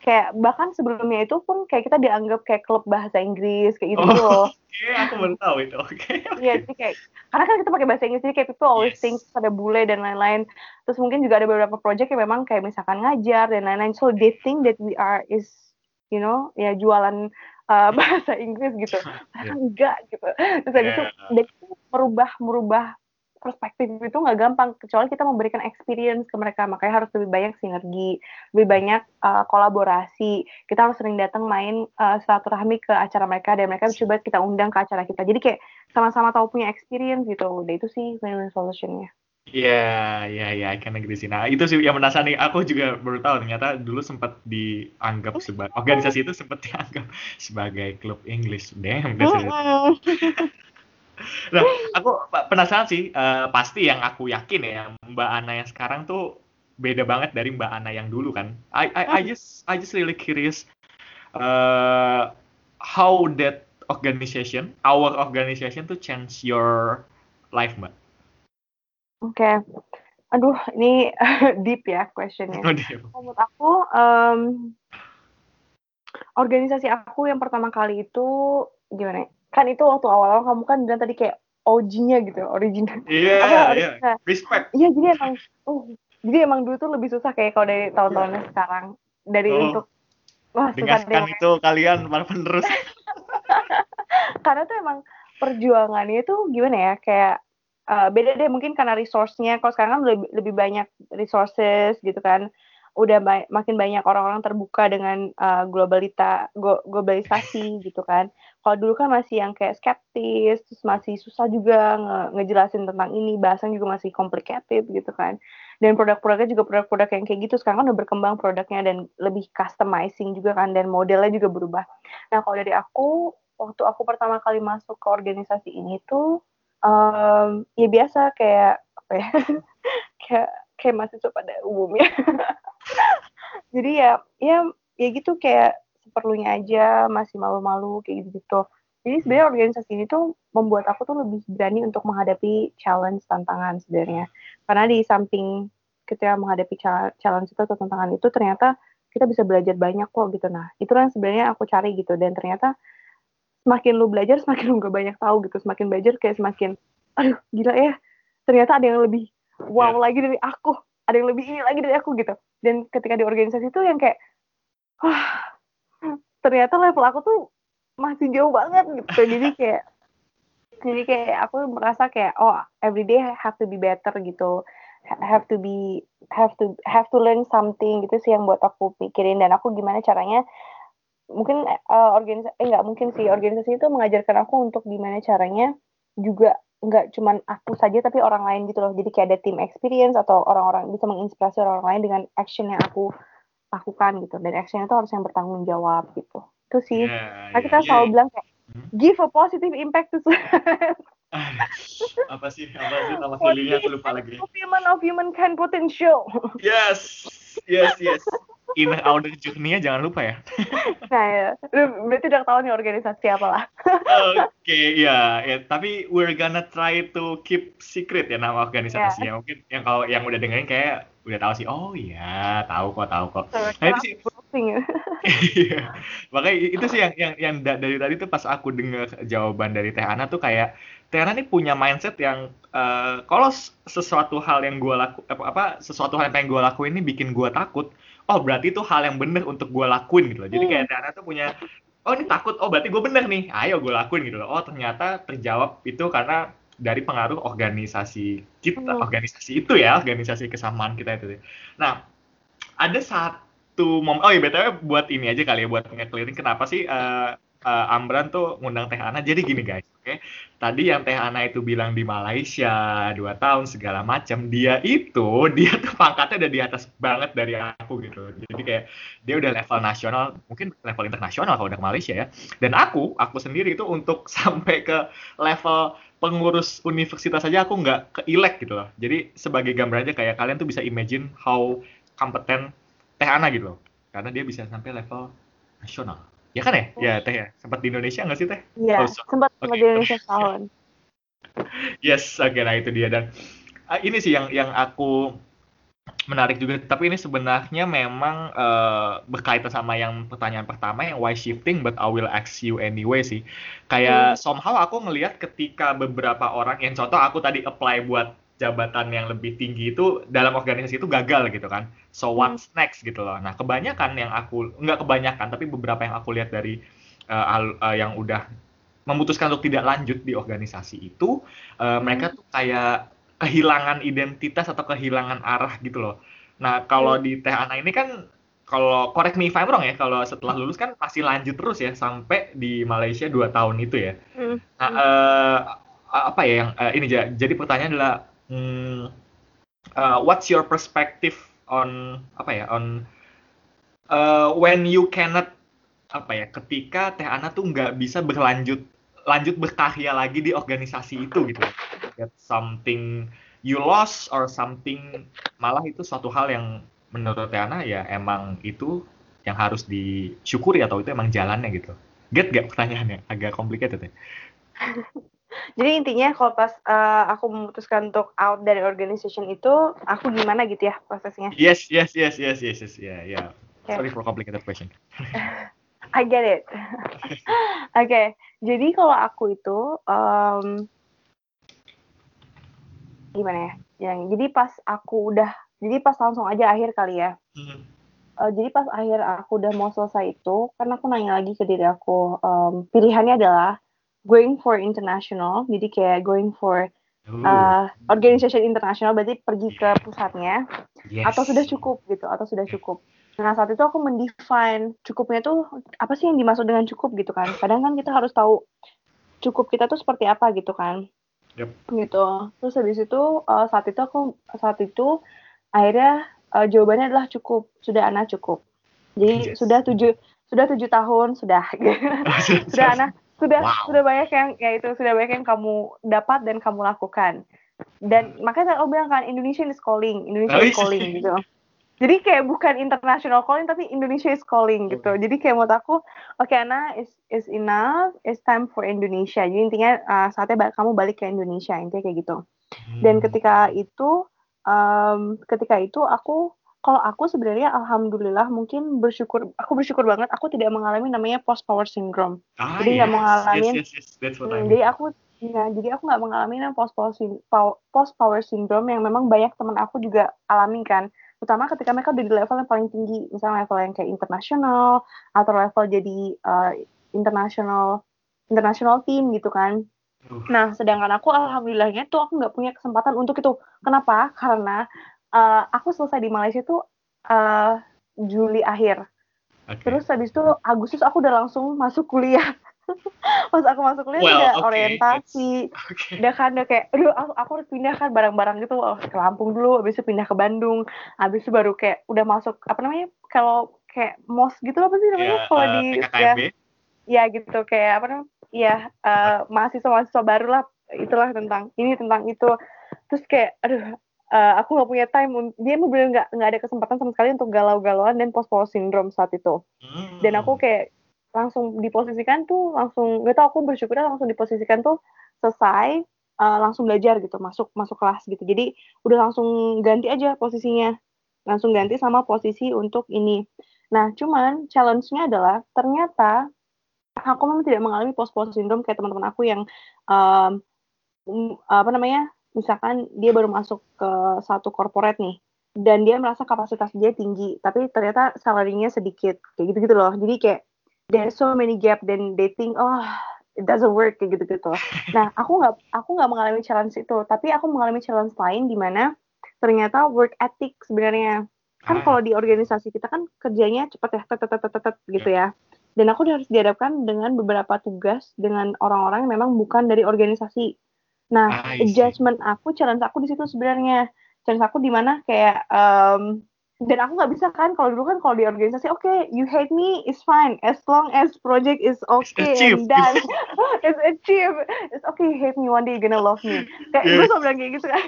kayak bahkan sebelumnya itu pun kayak kita dianggap kayak klub bahasa Inggris kayak gitu Oh. loh. Oke, aku baru tahu itu. Oke. Iya, jadi kayak karena kan kita pakai bahasa Inggris jadi kayak people always Yes. think ada bule dan lain-lain. Terus mungkin juga ada beberapa project yang memang kayak misalkan ngajar dan lain-lain. So they think that we are is you know ya jualan uh, *laughs* bahasa Inggris gitu. Padahal *laughs* enggak gitu. Terus habis itu Yeah. itu merubah merubah perspektif itu nggak gampang kecuali kita memberikan experience ke mereka makanya harus lebih banyak sinergi lebih banyak uh, kolaborasi kita harus sering datang main uh, silaturahmi ke acara mereka dan mereka coba kita undang ke acara kita jadi kayak sama-sama tahu punya experience gitu udah itu sih win-win solutionnya Iya, iya, iya, I can agree sih. Nah, itu sih yang menasan nih. Aku juga baru tahu ternyata dulu sempat dianggap sebagai organisasi itu sempat dianggap sebagai klub English. Damn, that's. *laughs* Nah, aku penasaran sih. eh, pasti yang aku yakin ya, Mbak Ana yang sekarang tuh beda banget dari Mbak Ana yang dulu kan. I I, I just I just really curious uh, how that organization, our organization to change your life, Mbak. Oke, aduh ini *laughs* deep ya questionnya. Oh. Menurut aku, em, organisasi aku yang pertama kali itu gimana? Kan itu waktu awal-awal kamu kan bilang tadi kayak OG-nya gitu, original. Iya, Apa, iya. original. Respect. Iya, jadi emang, uh, jadi emang dulu tuh lebih susah kayak kalau dari tahun-tahunnya sekarang. Dari Oh. untuk, wah susah Dengarkan deh. itu kalian para penerus. *laughs* Karena tuh emang perjuangannya itu gimana ya, kayak eh, beda deh mungkin karena resource-nya. Kalau sekarang kan lebih, lebih banyak resources gitu kan. Udah ba- makin banyak orang-orang terbuka dengan eh, globalita, go- globalisasi gitu kan. Kalau dulu kan masih yang kayak skeptis, terus masih susah juga nge- ngejelasin tentang ini, bahasan juga masih complicated gitu kan. Dan produk-produknya juga produk-produk yang kayak gitu. Sekarang kan udah berkembang produknya dan lebih customizing juga kan, dan modelnya juga berubah. Nah kalau dari aku, waktu aku pertama kali masuk ke organisasi ini tuh, em, ya biasa kayak apa ya, *laughs* kayak kayak mahasiswa pada umumnya. *laughs* Jadi ya, ya, ya gitu kayak seperlunya aja, masih malu-malu kayak gitu-gitu. Jadi sebenarnya organisasi ini tuh membuat aku tuh lebih berani untuk menghadapi challenge tantangan sebenarnya. Karena di samping ketika menghadapi cha- challenge itu atau tantangan itu ternyata kita bisa belajar banyak kok gitu. Nah, itu yang sebenarnya aku cari gitu dan ternyata semakin lu belajar semakin lu gak banyak tahu gitu. Semakin belajar kayak semakin aduh gila ya. Ternyata ada yang lebih wow Ya. lagi dari aku. Ada yang lebih ini lagi dari aku gitu. Dan ketika di organisasi itu yang kayak wah ternyata level aku tuh masih jauh banget gitu. Jadi kayak jadi kayak aku merasa kayak oh everyday have to be better gitu. Ha- have to be have to have to learn something gitu sih yang buat aku pikirin. Dan aku gimana caranya mungkin uh, organisasi eh nggak mungkin sih organisasi itu mengajarkan aku untuk gimana caranya juga nggak cuman aku saja tapi orang lain gitu loh. Jadi kayak ada team experience atau orang-orang bisa menginspirasi orang lain dengan action yang aku lakukan gitu. Dan action itu harus yang bertanggung jawab gitu. Itu sih. Iya, Nah, iya, kita iya. selalu bilang kayak Hmm. give a positive impact to *laughs* apa sih? Apa sih nama filmnya aku lupa lagi. fulfillment of humankind potential. yes yes yes. In our journey jangan lupa ya. Nah ya, lu berarti udah tahu nih organisasi apa lah. oke ya ya tapi we're gonna try to keep secret ya nama organisasi ya. Mungkin yang kalau yang udah dengerin kayak udah tahu sih oh iya tahu kok tahu kok. Nah itu sih. Browsing. Iya. Makanya itu sih yang yang yang da- dari tadi tuh pas aku dengar jawaban dari Teh Ana tuh kayak Teh Ana nih punya mindset yang eh, kalau sesuatu hal yang gua laku apa, apa sesuatu hal yang pengen gua lakuin ini bikin gua takut, oh berarti itu hal yang bener untuk gua lakuin gitu loh. Jadi kayak Teh Ana tuh punya oh ini takut, oh berarti gua bener nih, ayo gua lakuin gitu loh. Oh ternyata terjawab itu karena dari pengaruh organisasi kita, Hmm. organisasi itu ya, organisasi kesamaan kita itu. Nah, ada satu momen, oh iya BTW buat ini aja kali ya, buat nge-clearing kenapa sih eh, eh, Amran tuh ngundang Teh Ana. Jadi gini guys, oke. Tadi yang Teh Ana itu bilang di Malaysia, dua tahun segala macam, dia itu, *laughs* dia tuh pangkatnya udah di atas banget dari aku gitu. Jadi kayak dia udah level nasional, mungkin level internasional kalau udah ke Malaysia ya. Dan aku, aku sendiri itu untuk *laughs* sampai ke level pengurus universitas saja aku nggak keilek gitu loh. Jadi sebagai gambar aja kayak kalian tuh bisa imagine how kompeten Teh Ana gitu loh. Karena dia bisa sampai level nasional. Ya kan ya? Ya Teh ya. Sempat di Indonesia nggak sih Teh? Iya, Oh, so- sempat sempat di Indonesia *laughs* setahun. Yes, oke nah itu dia dan ah, ini sih yang yang aku menarik juga tapi ini sebenarnya memang uh, berkaitan sama yang pertanyaan pertama yang why shifting but I will ask you anyway sih kayak hmm. somehow aku ngelihat ketika beberapa orang yang contoh aku tadi apply buat jabatan yang lebih tinggi itu dalam organisasi itu gagal gitu kan. So hmm. what's next gitu loh. Nah kebanyakan yang aku nggak kebanyakan tapi beberapa yang aku lihat dari uh, uh, yang udah memutuskan untuk tidak lanjut di organisasi itu uh, hmm. mereka tuh kayak kehilangan identitas atau kehilangan arah gitu loh. Nah kalau hmm. di Teh Ana ini kan kalau correct me if I'm wrong ya, kalau setelah lulus kan masih lanjut terus ya sampai di Malaysia dua tahun itu ya. Hmm. Nah, uh, apa ya yang uh, ini jadi pertanyaan adalah hmm, uh, what's your perspective on apa ya on uh, when you cannot apa ya ketika Teh Ana tuh nggak bisa berlanjut lanjut berkarya lagi di organisasi itu gitu. Get something you lost or something malah itu suatu hal yang menurut Teh Ana ya emang itu yang harus disyukuri atau itu emang jalannya gitu. Get gak pertanyaannya? Agak complicated ya *laughs* Jadi intinya kalau pas uh, aku memutuskan untuk out dari organization itu, aku gimana gitu ya prosesnya? Yes, yes, yes, yes, yes, yes, yeah, yeah. Okay. Sorry for complicated question. *laughs* I get it. *laughs* Oke, okay. jadi kalau aku itu um, gimana ya? Yang jadi pas aku udah, jadi pas langsung aja akhir kali ya. Mm. Uh, jadi pas akhir aku udah mau selesai itu, karena aku nanya lagi ke diri aku, um, pilihannya adalah going for international, jadi kayak going for uh, organization international, berarti pergi ke pusatnya, yes. atau sudah cukup gitu, atau sudah cukup. Nah saat itu aku mendefine cukupnya tuh apa sih yang dimaksud dengan cukup gitu kan? Kadang kan kita harus tahu cukup kita tuh seperti apa gitu kan? Yep. Gitu. Terus habis itu uh, saat itu aku saat itu akhirnya uh, jawabannya adalah cukup, sudah anak cukup. Jadi yes. sudah tujuh sudah tujuh tahun sudah *laughs* sudah anak sudah wow. sudah banyak yang ya itu sudah banyak yang kamu dapat dan kamu lakukan. Dan hmm. makanya aku bilang kan Indonesia is calling Indonesia is calling gitu. Jadi kayak bukan international calling tapi Indonesia is calling gitu. Jadi kayak menurut aku oke okay, Ana is is enough it's time for Indonesia. Jadi intinya uh, saatnya kamu balik ke Indonesia intinya kayak gitu. Dan hmm. ketika itu um, ketika itu aku kalau aku sebenarnya alhamdulillah mungkin bersyukur aku bersyukur banget aku tidak mengalami namanya post power syndrome ah, jadi nggak yes, mengalami yes, yes, yes. Hmm, I mean. jadi aku ya jadi aku nggak mengalami post power post power syndrome yang memang banyak teman aku juga alami kan terutama ketika mereka udah di level yang paling tinggi misalnya level yang kayak internasional atau level jadi uh, international international team gitu kan Nah, sedangkan aku alhamdulillahnya tuh aku nggak punya kesempatan untuk itu. Kenapa? Karena uh, aku selesai di Malaysia tuh uh, Juli akhir. Okay. Terus habis itu Agustus aku udah langsung masuk kuliah. *laughs* Pas aku masuk kuliah well, udah okay. orientasi, *laughs* okay. udah kan udah kayak, aduh aku, aku harus pindah kan barang-barang gitu oh, ke Lampung dulu, habis itu pindah ke Bandung, habis itu baru kayak udah masuk apa namanya kalau kayak mos gitu apa sih namanya yeah, kalau uh, di ya, ya gitu kayak apa namanya ya uh, mahasiswa mahasiswa baru lah itulah tentang ini tentang itu terus kayak aduh uh, aku nggak punya time dia benar nggak nggak ada kesempatan sama sekali untuk galau-galauan dan post post syndrome saat itu. Hmm. dan aku kayak langsung diposisikan tuh langsung nggak tau aku bersyukur langsung diposisikan tuh selesai uh, langsung belajar gitu masuk masuk kelas gitu. Jadi udah langsung ganti aja posisinya. Langsung ganti sama posisi untuk ini. Nah cuman challenge-nya adalah ternyata aku memang tidak mengalami post post syndrome kayak teman-teman aku yang um, apa namanya misalkan dia baru masuk ke satu corporate nih dan dia merasa kapasitas dia tinggi tapi ternyata salarinya sedikit kayak gitu gitu loh. Jadi kayak there's so many gap dan they think oh it doesn't work kayak gitu gitu nah aku nggak aku nggak mengalami challenge itu tapi aku mengalami challenge lain di mana ternyata work ethic sebenarnya. Kan ah. kalau di organisasi kita kan kerjanya cepat ya tet tet tet gitu ya. Dan aku harus dihadapkan dengan beberapa tugas dengan orang-orang yang memang bukan dari organisasi Nah, ah, adjustment aku, challenge aku di situ sebenarnya. Challenge aku di mana kayak um, dan aku nggak bisa kan kalau dulu kan kalau di organisasi oke okay, you hate me is fine as long as project is okay and done. *laughs* It's achieved. It's okay you hate me one day you gonna love me. Kayak yeah. gue selalu bilang kayak gitu kan.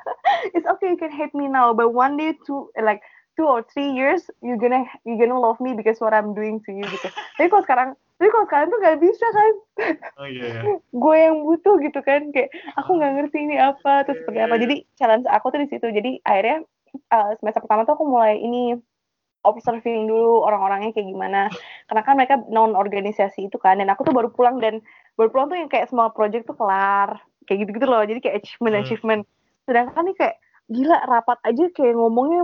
*laughs* It's okay you can hate me now but one day two like two or three years you gonna you gonna love me because what I'm doing to you gitu. Tapi kalau sekarang tapi kalau sekarang tuh gak bisa kan? Oh, yeah. Iya. gue yang butuh gitu kan kayak aku nggak ngerti ini apa terus seperti apa. Jadi challenge aku tuh di situ. Jadi akhirnya uh, semester pertama tuh aku mulai ini observing dulu orang-orangnya kayak gimana. Karena kan mereka non organisasi itu kan dan aku tuh baru pulang dan baru pulang tuh yang kayak semua project tuh kelar kayak gitu-gitu loh. Jadi kayak achievement Hmm. achievement. Sedangkan nih kayak gila rapat aja kayak ngomongnya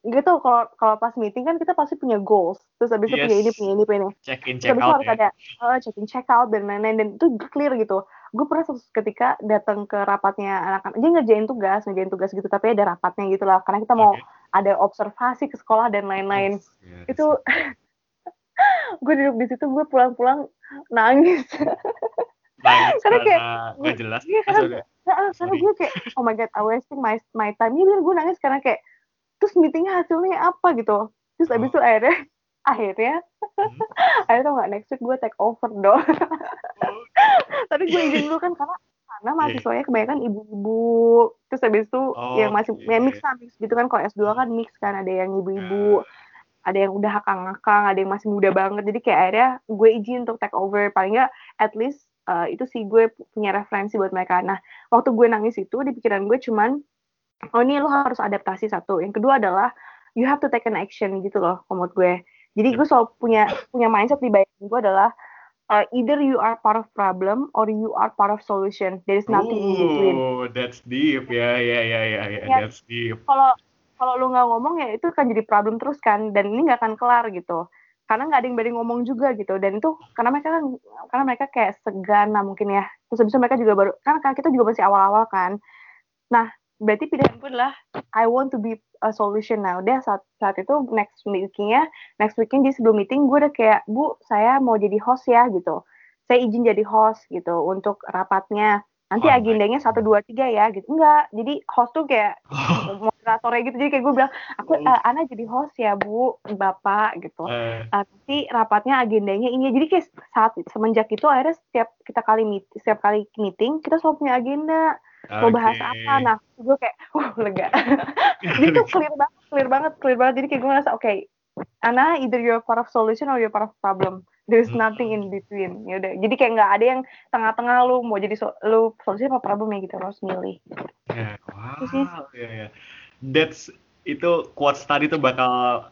gitu kalau kalau pas meeting kan kita pasti punya goals. Terus habis itu punya ini Yes. punya ini punya ini. Check in Terus check itu out harus ya. ada uh, check in check out dan lain-lain. Dan itu clear gitu. Gue pernah ketika datang ke rapatnya anak-anak dia ngerjain tugas ngerjain tugas gitu tapi ada rapatnya gitu lah. Karena kita mau Oke. ada observasi ke sekolah dan lain-lain. Yes, itu *laughs* gue duduk di situ gue pulang-pulang nangis. *laughs* Nangis karena kayak nggak jelas. iya, Eh, karena. Nah, karena gue kayak oh my god I wasting my my time. Ini gue nangis karena kayak terus meetingnya hasilnya apa gitu. Terus abis Oh. itu akhirnya *laughs* akhirnya Hmm. *laughs* akhirnya tau nggak next week gue take over dong Oh, *laughs* tapi gue izin dulu kan karena karena Iya. mahasiswanya kebanyakan ibu-ibu. Terus habis itu yang masih Oke. ya mix lah mix gitu kan. Kalau S2 kan mix kan ada yang ibu-ibu ada yang udah akang-akang ada yang masih muda banget. Jadi kayak akhirnya gue izin untuk take over. Paling nggak at least uh, itu sih gue punya referensi buat mereka. Nah waktu gue nangis itu di pikiran gue cuman oh ini lo harus adaptasi satu. Yang kedua adalah you have to take an action gitu loh menurut gue. Jadi gue selalu punya punya mindset di bayangan gue adalah uh, either you are part of problem or you are part of solution. There is nothing in between. Oh, that's deep. Ya ya ya ya ya. Ya. that's deep. Kalau kalau lu nggak ngomong ya itu kan jadi problem terus kan. Dan ini nggak akan kelar gitu. Karena nggak ada yang berani ngomong juga gitu. Dan itu karena mereka kan karena mereka kayak segan lah mungkin ya. Terus habis itu mereka juga baru kan kita juga masih awal-awal kan. Nah berarti pilihanku adalah I want to be a solution now. Deh saat saat itu next meetingnya next weekend di sebelum meeting gue udah kayak bu saya mau jadi host ya gitu. Saya izin jadi host gitu untuk rapatnya. Nanti Oh agendanya satu dua tiga ya gitu. Enggak jadi host tuh kayak *laughs* moderatornya gitu. Jadi kayak gue bilang aku Oh. "Eh, Ana jadi host ya bu bapak gitu. Ah, nanti rapatnya agendanya ini. Jadi kayak saat semenjak itu akhirnya setiap kita kali meet, setiap kali meeting kita selalu punya agenda mau bahas apa? Nah gue kayak *laughs* uh lega. Jadi tuh clear banget clear banget clear banget. Jadi kayak gue ngerasa oke Ana either you're part of solution or you're part of problem. There's Hmm. nothing in between. Ya udah. Jadi kayak nggak ada yang tengah-tengah lu mau jadi so, lu solution apa problem ya gitu. Harus milih. Sih. wow, ya, ya. That's itu quotes tadi tuh bakal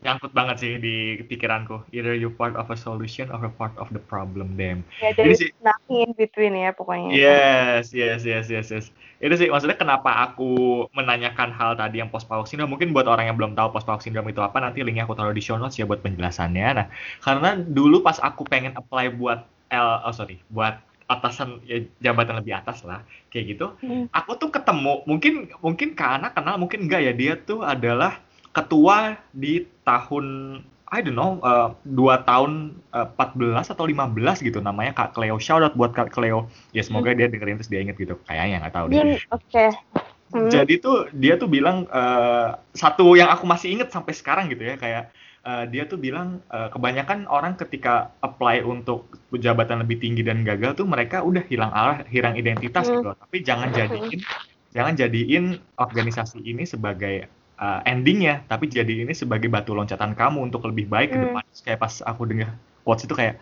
nyangkut banget sih di pikiranku. Either you part of a solution or a part of the problem, damn. ya jadi sih- nothing in between ya pokoknya Yes, yes, yes, yes, yes. Itu sih maksudnya kenapa aku menanyakan hal tadi yang post pause syndrome. Mungkin buat orang yang belum tahu post pause syndrome itu apa, nanti linknya aku taruh di show notes ya buat penjelasannya. Nah, karena dulu pas aku pengen apply buat L, oh sorry, buat atasan ya, jabatan lebih atas lah, kayak gitu. Hmm. Aku tuh ketemu, mungkin mungkin Kana kenal, mungkin enggak ya. Dia tuh adalah ketua di tahun I don't know, dua tahun eh, 14 atau 15 gitu namanya Kak Cleo. Shout out buat Kak Cleo. Ya semoga dia dengerin terus dia inget gitu. Kayaknya nggak tahu deh. Dia- oke Hmm. Jadi tuh dia tuh bilang eh, satu yang aku masih inget sampai sekarang gitu ya kayak eh, dia tuh bilang eh, kebanyakan orang ketika apply untuk jabatan lebih tinggi dan gagal tuh mereka udah hilang arah, hilang identitas Hmm. gitu. Tapi jangan jadiin jangan jadiin organisasi ini sebagai eh, endingnya, tapi jadi ini sebagai batu loncatan kamu untuk lebih baik ke Hmm. depan. Terus Kayak pas aku dengar quotes itu kayak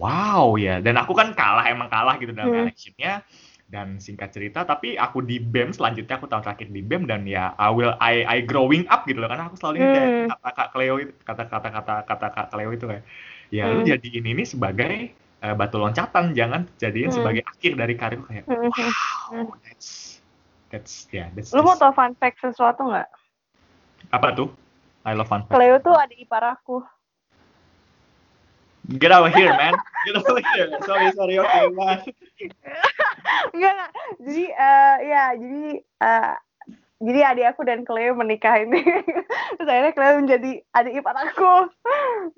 wow ya. Dan aku kan kalah emang kalah gitu dalam Hmm. electionnya dan singkat cerita tapi aku di BEM selanjutnya aku tahun terakhir di BEM dan ya I will I I growing up gitu loh karena aku selalu ingat Hmm. kata Kak Cleo itu kata kata kata kata Kak Cleo itu kayak ya lu Hmm. jadiin ini sebagai eh, batu loncatan jangan jadiin Hmm. sebagai akhir dari karir kayak Hmm. wow that's that's ya yeah, that's lu mau tau fun fact sesuatu nggak apa tuh? I love fun fact. Cleo tuh ada ipar aku. Get over here man. Get over here. Sorry sorry. Oke man enggak enggak. Jadi eh, ya jadi eh, jadi adik aku dan Cleo menikah ini. *laughs* Terus akhirnya Cleo menjadi adik ipar aku.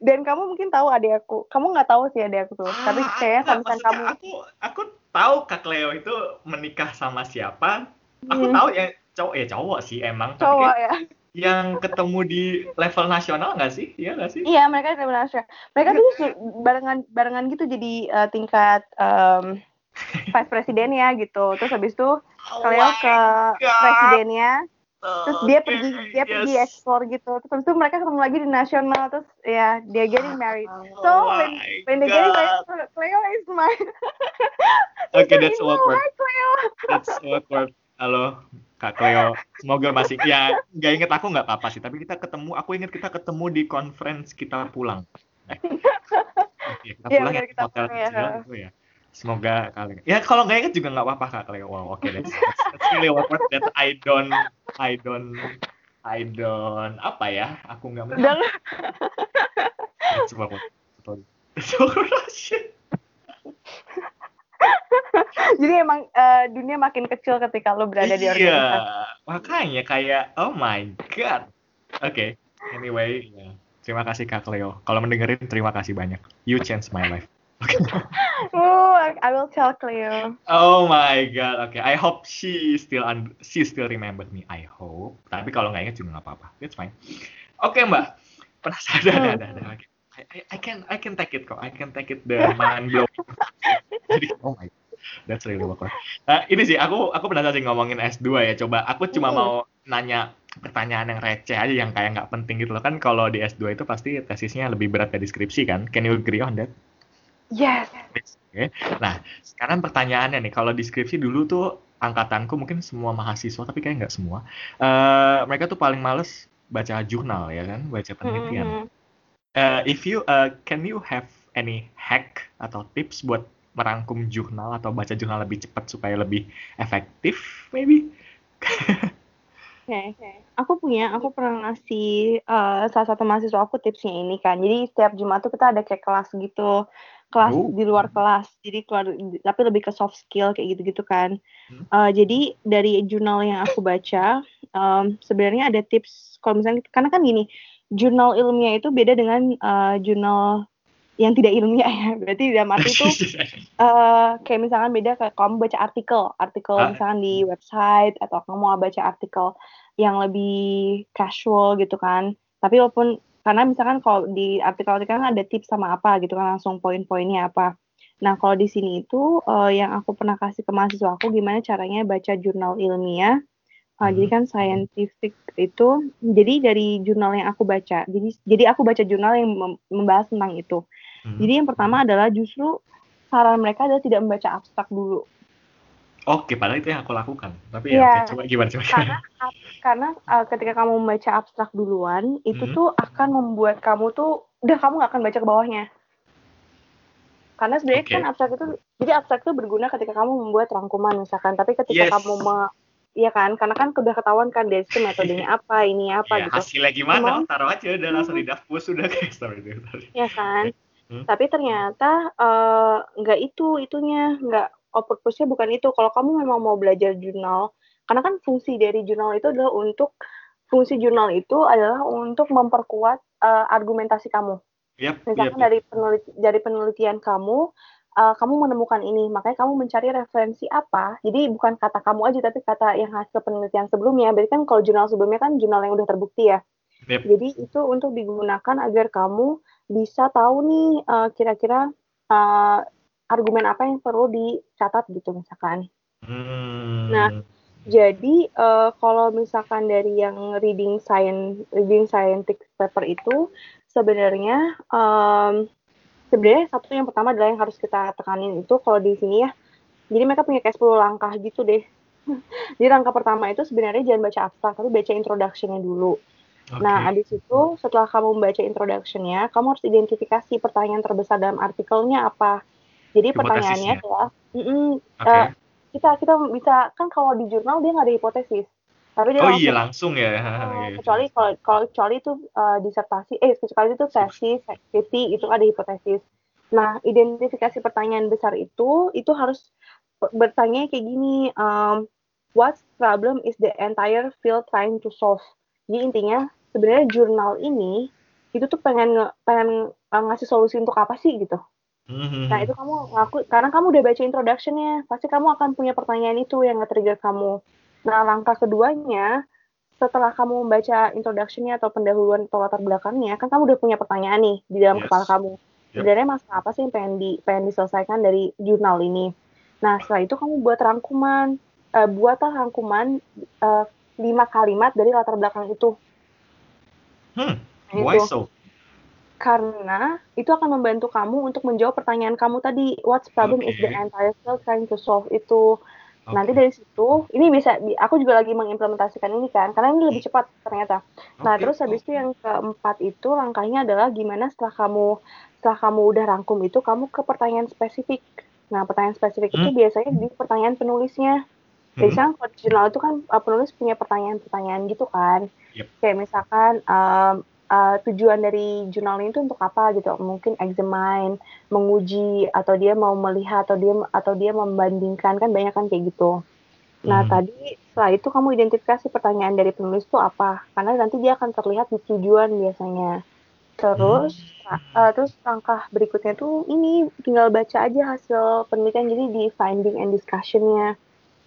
Dan kamu mungkin tahu adik aku. Kamu nggak tahu sih adik aku tuh. Tapi Ah, kayaknya kalau enggak, misalnya maksudnya kamu aku aku tahu Kak Cleo itu menikah sama siapa. Aku Hmm. tahu ya cowok ya cowok sih emang. Tapi cowok kayak ya yang ketemu di level nasional nggak sih? Iya nggak sih? Iya mereka di Indonesia mereka tuh barengan barengan gitu jadi eh, tingkat em, *laughs* vice presidennya gitu. Terus habis itu Cleo ke God. presidennya. Terus dia Oke, pergi dia pergi yes. ekspor gitu. Terus habis itu mereka ketemu lagi di nasional. Terus ya dia getting married. So Oh when when they getting married Cleo is my *laughs* Okay, that's awkward. That's awkward. Halo, Kak Cleo. Semoga masih ya nggak inget aku nggak apa-apa sih. Tapi kita ketemu, aku inget kita ketemu di conference kita pulang. Eh. Iya, kita Iya, pulang benar, ya, kita hotel pulang ya. itu ya. Semoga kalian. Ya kalau nggak inget juga nggak apa-apa Kak Cleo. Wow, oke that's, that's, that's really awkward that I don't I don't I don't apa ya? Aku nggak menang. lu. It's awkward. Sorry. It's. Jadi emang eh, dunia makin kecil ketika lu berada di Iya, organisasi. makanya kayak oh my god. Oke, anyway, ya. terima kasih Kak Cleo. Kalau mendengarin terima kasih banyak. You changed my life. Oh, I will tell Cleo. Oh my god. Oke, I hope she still un- she still remember me. I hope. Tapi kalau nggak ingat juga nggak apa-apa. That's fine. Oke Mbak, penasaran ada ada ada. I, I, can I can take it kok. I can take it the mind blowing. Jadi oh my That's really awkward. Nah, ini sih aku aku penasaran sih ngomongin S2 ya. Coba aku cuma mau nanya pertanyaan yang receh aja yang kayak nggak penting gitu loh kan kalau di S2 itu pasti tesisnya lebih berat dari skripsi kan. Can you agree on that? Yes. Oke. Nah, sekarang pertanyaannya nih, kalau di skripsi dulu tuh angkatanku mungkin semua mahasiswa, tapi kayak nggak semua. eh mereka tuh paling males baca jurnal ya kan, baca penelitian. Mhm. Eh, if you eh, can you have any hack atau tips buat merangkum jurnal atau baca jurnal lebih cepat supaya lebih efektif, maybe? *laughs* Oke, aku punya, aku pernah ngasih eh, salah satu mahasiswa aku tipsnya ini kan. Jadi setiap Jumat tuh kita ada kayak kelas gitu, kelas Oh. di luar kelas. Jadi keluar, tapi lebih ke soft skill kayak gitu-gitu kan. Hmm. Eh, jadi dari jurnal yang aku baca, em, sebenarnya ada tips kalau misalnya karena kan gini, jurnal ilmiah itu beda dengan eh, jurnal yang tidak ilmiah ya. *laughs* Berarti dalam arti itu *laughs* eh kayak misalkan beda kayak kamu baca artikel, artikel Ah. misalkan di website atau kamu mau baca artikel yang lebih casual gitu kan. Tapi walaupun karena misalkan kalau di artikel-artikel kan ada tips sama apa gitu kan langsung poin-poinnya apa. Nah, kalau di sini itu eh, yang aku pernah kasih ke mahasiswa aku gimana caranya baca jurnal ilmiah. Hmm. Jadi kan scientific itu jadi dari jurnal yang aku baca. Jadi jadi aku baca jurnal yang mem- membahas tentang itu. Hmm. Jadi yang pertama adalah justru saran mereka adalah tidak membaca abstrak dulu. Oke, padahal itu yang aku lakukan. Tapi ya, Iya. oke, coba gimana coba. Karena karena uh, ketika kamu membaca abstrak duluan, itu Hmm. tuh akan membuat kamu tuh udah kamu nggak akan baca ke bawahnya. Karena sebenarnya Oke. kan abstrak itu jadi abstrak itu berguna ketika kamu membuat rangkuman misalkan, tapi ketika Yes. kamu me- Iya kan, karena kan udah ketahuan kan dari situ metodenya *laughs* apa, ini apa Ya, gitu. hasilnya gimana? Emang- taruh aja udah langsung di daftar sudah kayak story itu. ya kan? Hmm. Tapi ternyata eh, nggak itu itunya, nggak purpose-nya bukan itu. Kalau kamu memang mau belajar jurnal, karena kan fungsi dari jurnal itu adalah untuk fungsi jurnal itu adalah untuk memperkuat eh, argumentasi kamu. Yap, Misalkan yap, dari peneliti, dari penelitian kamu, eh, kamu menemukan ini, makanya kamu mencari referensi apa. Jadi bukan kata kamu aja, tapi kata yang hasil penelitian sebelumnya. Berarti kan kalau jurnal sebelumnya kan jurnal yang udah terbukti ya. Yap. Jadi itu untuk digunakan agar kamu bisa tahu nih eh, kira-kira eh, argumen apa yang perlu dicatat gitu misalkan. Hmm. Nah, Jadi eh, kalau misalkan dari yang reading science reading scientific paper itu sebenarnya em, sebenarnya satu yang pertama adalah yang harus kita tekanin itu kalau di sini ya. Jadi mereka punya kayak 10 langkah gitu deh. *laughs* Jadi langkah pertama itu sebenarnya jangan baca abstrak tapi baca introduction-nya dulu. Oke. Nah, habis itu setelah kamu membaca introduction-nya, kamu harus identifikasi pertanyaan terbesar dalam artikelnya apa. Jadi Hipotesisnya. pertanyaannya adalah, "Mm-mm, Oke. eh, kita kita bisa kan kalau di jurnal dia nggak ada hipotesis, tapi dia oh langsung iya langsung ya. *laughs* Iya, kecuali kalau kalau kecuali itu eh, disertasi eh kecuali itu tesis skripsi itu ada hipotesis nah identifikasi pertanyaan besar itu itu harus ber- bertanya kayak gini um, what problem is the entire field trying to solve jadi intinya sebenarnya jurnal ini itu tuh pengen nge- pengen eh, ngasih solusi untuk apa sih gitu Mhm. Nah, itu kamu ngaku karena kamu udah baca introduction-nya, pasti kamu akan punya pertanyaan itu yang nge-trigger kamu. Nah, langkah keduanya, setelah kamu membaca introduction-nya atau pendahuluan atau latar belakangnya, kan kamu udah punya pertanyaan nih di dalam Yes. kepala kamu. Yep. Sebenarnya masalah apa sih yang pengen di pengen diselesaikan dari jurnal ini? Nah, setelah itu kamu buat rangkuman, eh, buatlah rangkuman eh, lima kalimat dari latar belakang itu. Hmm. Why itu. so? karena itu akan membantu kamu untuk menjawab pertanyaan kamu tadi what problem is the entire field trying to solve itu Nanti dari situ, ini bisa, aku juga lagi mengimplementasikan ini kan, karena ini lebih cepat ternyata. Nah, terus habis itu yang keempat itu langkahnya adalah gimana setelah kamu setelah kamu udah rangkum itu, kamu ke pertanyaan spesifik. Nah, pertanyaan spesifik itu Hmm. biasanya di pertanyaan penulisnya. Mhm. Biasanya kalau di jurnal itu kan uh, penulis punya pertanyaan-pertanyaan gitu kan. Yep. Kayak misalkan um, uh, tujuan dari jurnal ini tuh untuk apa gitu. Mungkin examine, menguji atau dia mau melihat atau dia atau dia membandingkan kan banyak kan kayak gitu. Nah, Hmm. tadi setelah itu kamu identifikasi pertanyaan dari penulis itu apa. Karena nanti dia akan terlihat di tujuan biasanya. Terus Hmm. uh, terus langkah berikutnya tuh ini tinggal baca aja hasil penelitian jadi di finding and discussion-nya.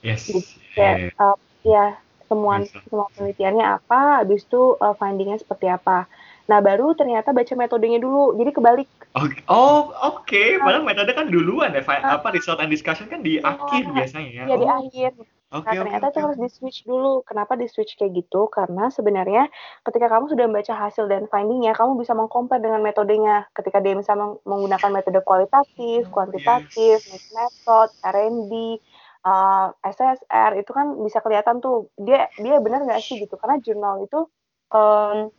Yes. Jadi kayak uh, ya semua Bisa. semua penelitiannya apa, habis itu uh, findingnya seperti apa. Nah baru ternyata baca metodenya dulu. Jadi kebalik. Oke. Oh, oke. Padahal metode kan duluan ya. Ah. Apa result and discussion kan di Oh, akhir biasanya ya. Ya di Oh, akhir. Oke, Nah ternyata oke, itu harus oke. di switch dulu. Kenapa di switch kayak gitu? Karena sebenarnya ketika kamu sudah membaca hasil dan findingnya, kamu bisa mengcompare dengan metodenya. Ketika dia bisa meng- menggunakan metode kualitatif, Oh, kuantitatif, yes. mixed method, R&D, uh, SSR, itu kan bisa kelihatan tuh dia dia benar nggak sih gitu. Karena jurnal itu um,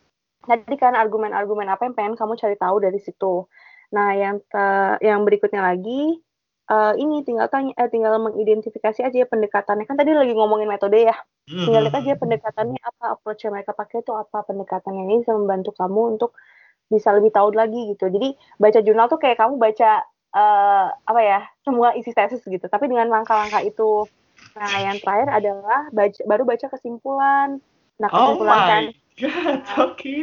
tadi kan argumen-argumen apa yang pengen kamu cari tahu dari situ. Nah yang te- yang berikutnya lagi eh, ini tinggal tanya eh, tinggal mengidentifikasi aja ya pendekatannya. Kan tadi lagi ngomongin metode ya. Tinggal lihat aja pendekatannya apa approach yang mereka pakai itu apa pendekatannya. Ini bisa membantu kamu untuk bisa lebih tahu lagi gitu. Jadi baca jurnal tuh kayak kamu baca eh, apa ya semua isi tesis gitu. Tapi dengan langkah-langkah itu nah yang terakhir adalah baca, baru baca kesimpulan. Nah Oh kesimpulan kan my god, *laughs* oke.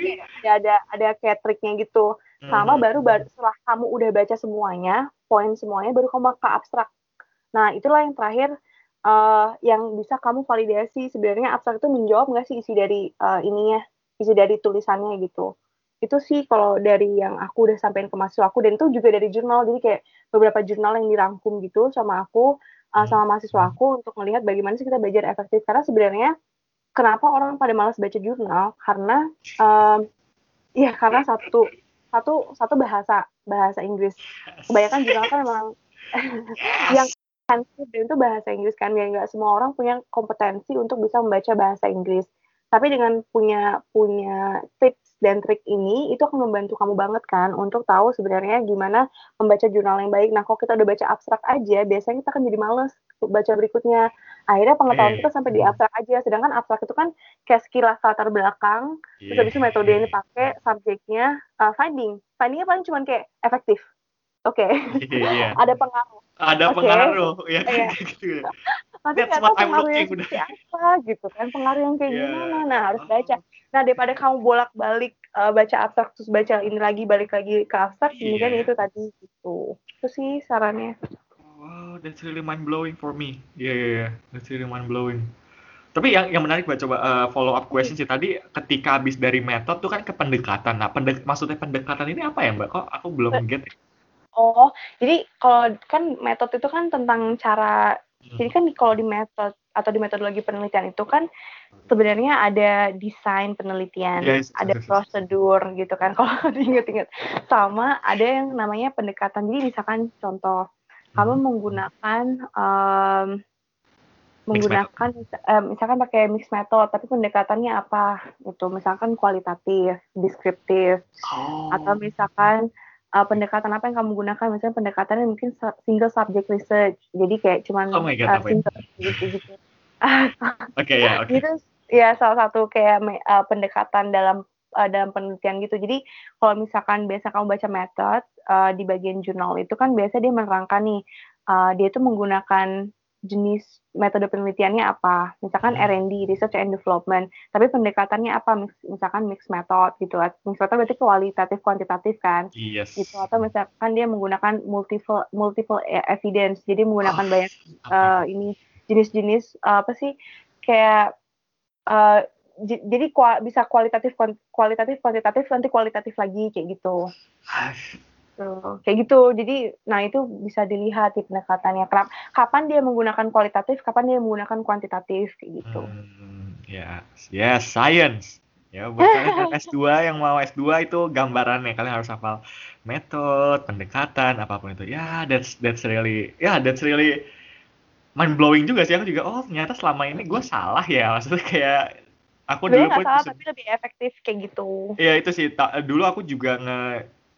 ya ada ada kayak triknya gitu. Sama Mhm. baru baru setelah kamu udah baca semuanya poin semuanya baru kamu ke abstrak. Nah itulah yang terakhir eh, yang bisa kamu validasi. Sebenarnya abstrak itu menjawab nggak sih isi dari eh, ininya isi dari tulisannya gitu itu sih kalau dari yang aku udah sampein ke mahasiswa aku dan itu juga dari jurnal. Jadi kayak beberapa jurnal yang dirangkum gitu sama aku uh, sama mahasiswa aku untuk melihat bagaimana sih kita belajar efektif. Karena sebenarnya kenapa orang pada malas baca jurnal? Karena um, ya karena satu satu satu bahasa bahasa Inggris. Kebanyakan jurnal kan memang *laughs* yang sensitif itu bahasa Inggris kan. Ya nggak semua orang punya kompetensi untuk bisa membaca bahasa Inggris tapi dengan punya punya tips dan trik ini itu akan membantu kamu banget kan untuk tahu sebenarnya gimana membaca jurnal yang baik. Nah, kalau kita udah baca abstrak aja, biasanya kita akan jadi males baca berikutnya. Akhirnya pengetahuan Eh. kita sampai di abstrak aja. Sedangkan abstrak itu kan kayak sekilas latar belakang, terus habis itu metode yang dipakai, subjeknya, uh, finding. Findingnya paling cuma kayak efektif. Oke, Iya. ada pengaruh. Ada Oke. pengaruh ya Iya. kayak *laughs* gitu. ya. Tapi nggak tahu pengaruhnya seperti apa gitu kan. Pengaruh yang kayak Iya. gimana. Nah, harus Oh. baca. Nah, daripada kamu bolak-balik uh, baca abstrak terus baca ini lagi balik lagi ke abstrak, ini kan Iya. itu tadi gitu. Itu sih sarannya. Wow, that's really mind blowing for me. Iya, iya, iya. That's really mind blowing. Tapi yang yang menarik buat coba uh, follow up question sih tadi ketika habis dari metode tuh kan ke pendekatan. Nah, pendek maksudnya pendekatan ini apa ya, Mbak? Kok aku belum get ya? Oh, jadi kalau kan metode itu kan tentang cara Hmm. jadi kan kalau di metode atau di metodologi penelitian itu kan sebenarnya ada desain penelitian, Yes, ada yes, yes. prosedur gitu kan *laughs* kalau diinget-inget. Sama ada yang namanya pendekatan. Jadi misalkan contoh kamu Hmm. menggunakan Mixed menggunakan em, misalkan pakai mix method tapi pendekatannya apa itu misalkan kualitatif, deskriptif Oh. atau misalkan uh, pendekatan apa yang kamu gunakan? Misalnya pendekatannya mungkin single subject research. Jadi kayak cuman Oh my God, uh, single gitu gitu. *laughs* Oke ya, oke. itu ya salah satu kayak uh, pendekatan dalam uh, dalam penelitian gitu. Jadi kalau misalkan biasa kamu baca method uh, di bagian jurnal itu kan biasa dia menerangkan nih uh, dia itu menggunakan jenis metode penelitiannya apa? Misalkan Hmm. R&D research and development. Tapi pendekatannya apa? Mis- misalkan mixed method gitu. Mixed method berarti kualitatif kuantitatif kan? Yes. gitu. Atau misalkan dia menggunakan multiple multiple e- evidence. Jadi menggunakan Ah, banyak eh, ini jenis-jenis eh, apa sih? Kayak j- jadi kua- bisa kualitatif kualitatif kuantitatif nanti kualitatif lagi kayak gitu Tuh, kayak gitu. Jadi nah itu bisa dilihat di pendekatannya. Kenapa- kapan dia menggunakan kualitatif kapan dia menggunakan kuantitatif kayak gitu. Hmm, ya, yes, science. Ya, buat kalian yang S2 *laughs* yang mau S2 itu gambarannya. Kalian harus hafal metode, pendekatan, apa pun itu. Ya, that's that's really, ya, that's really mind blowing juga sih. Aku juga oh ternyata selama ini gue salah ya. Maksudnya kayak aku dulu pun salah tapi lebih efektif kayak gitu. Iya itu sih. Ta- dulu aku juga nge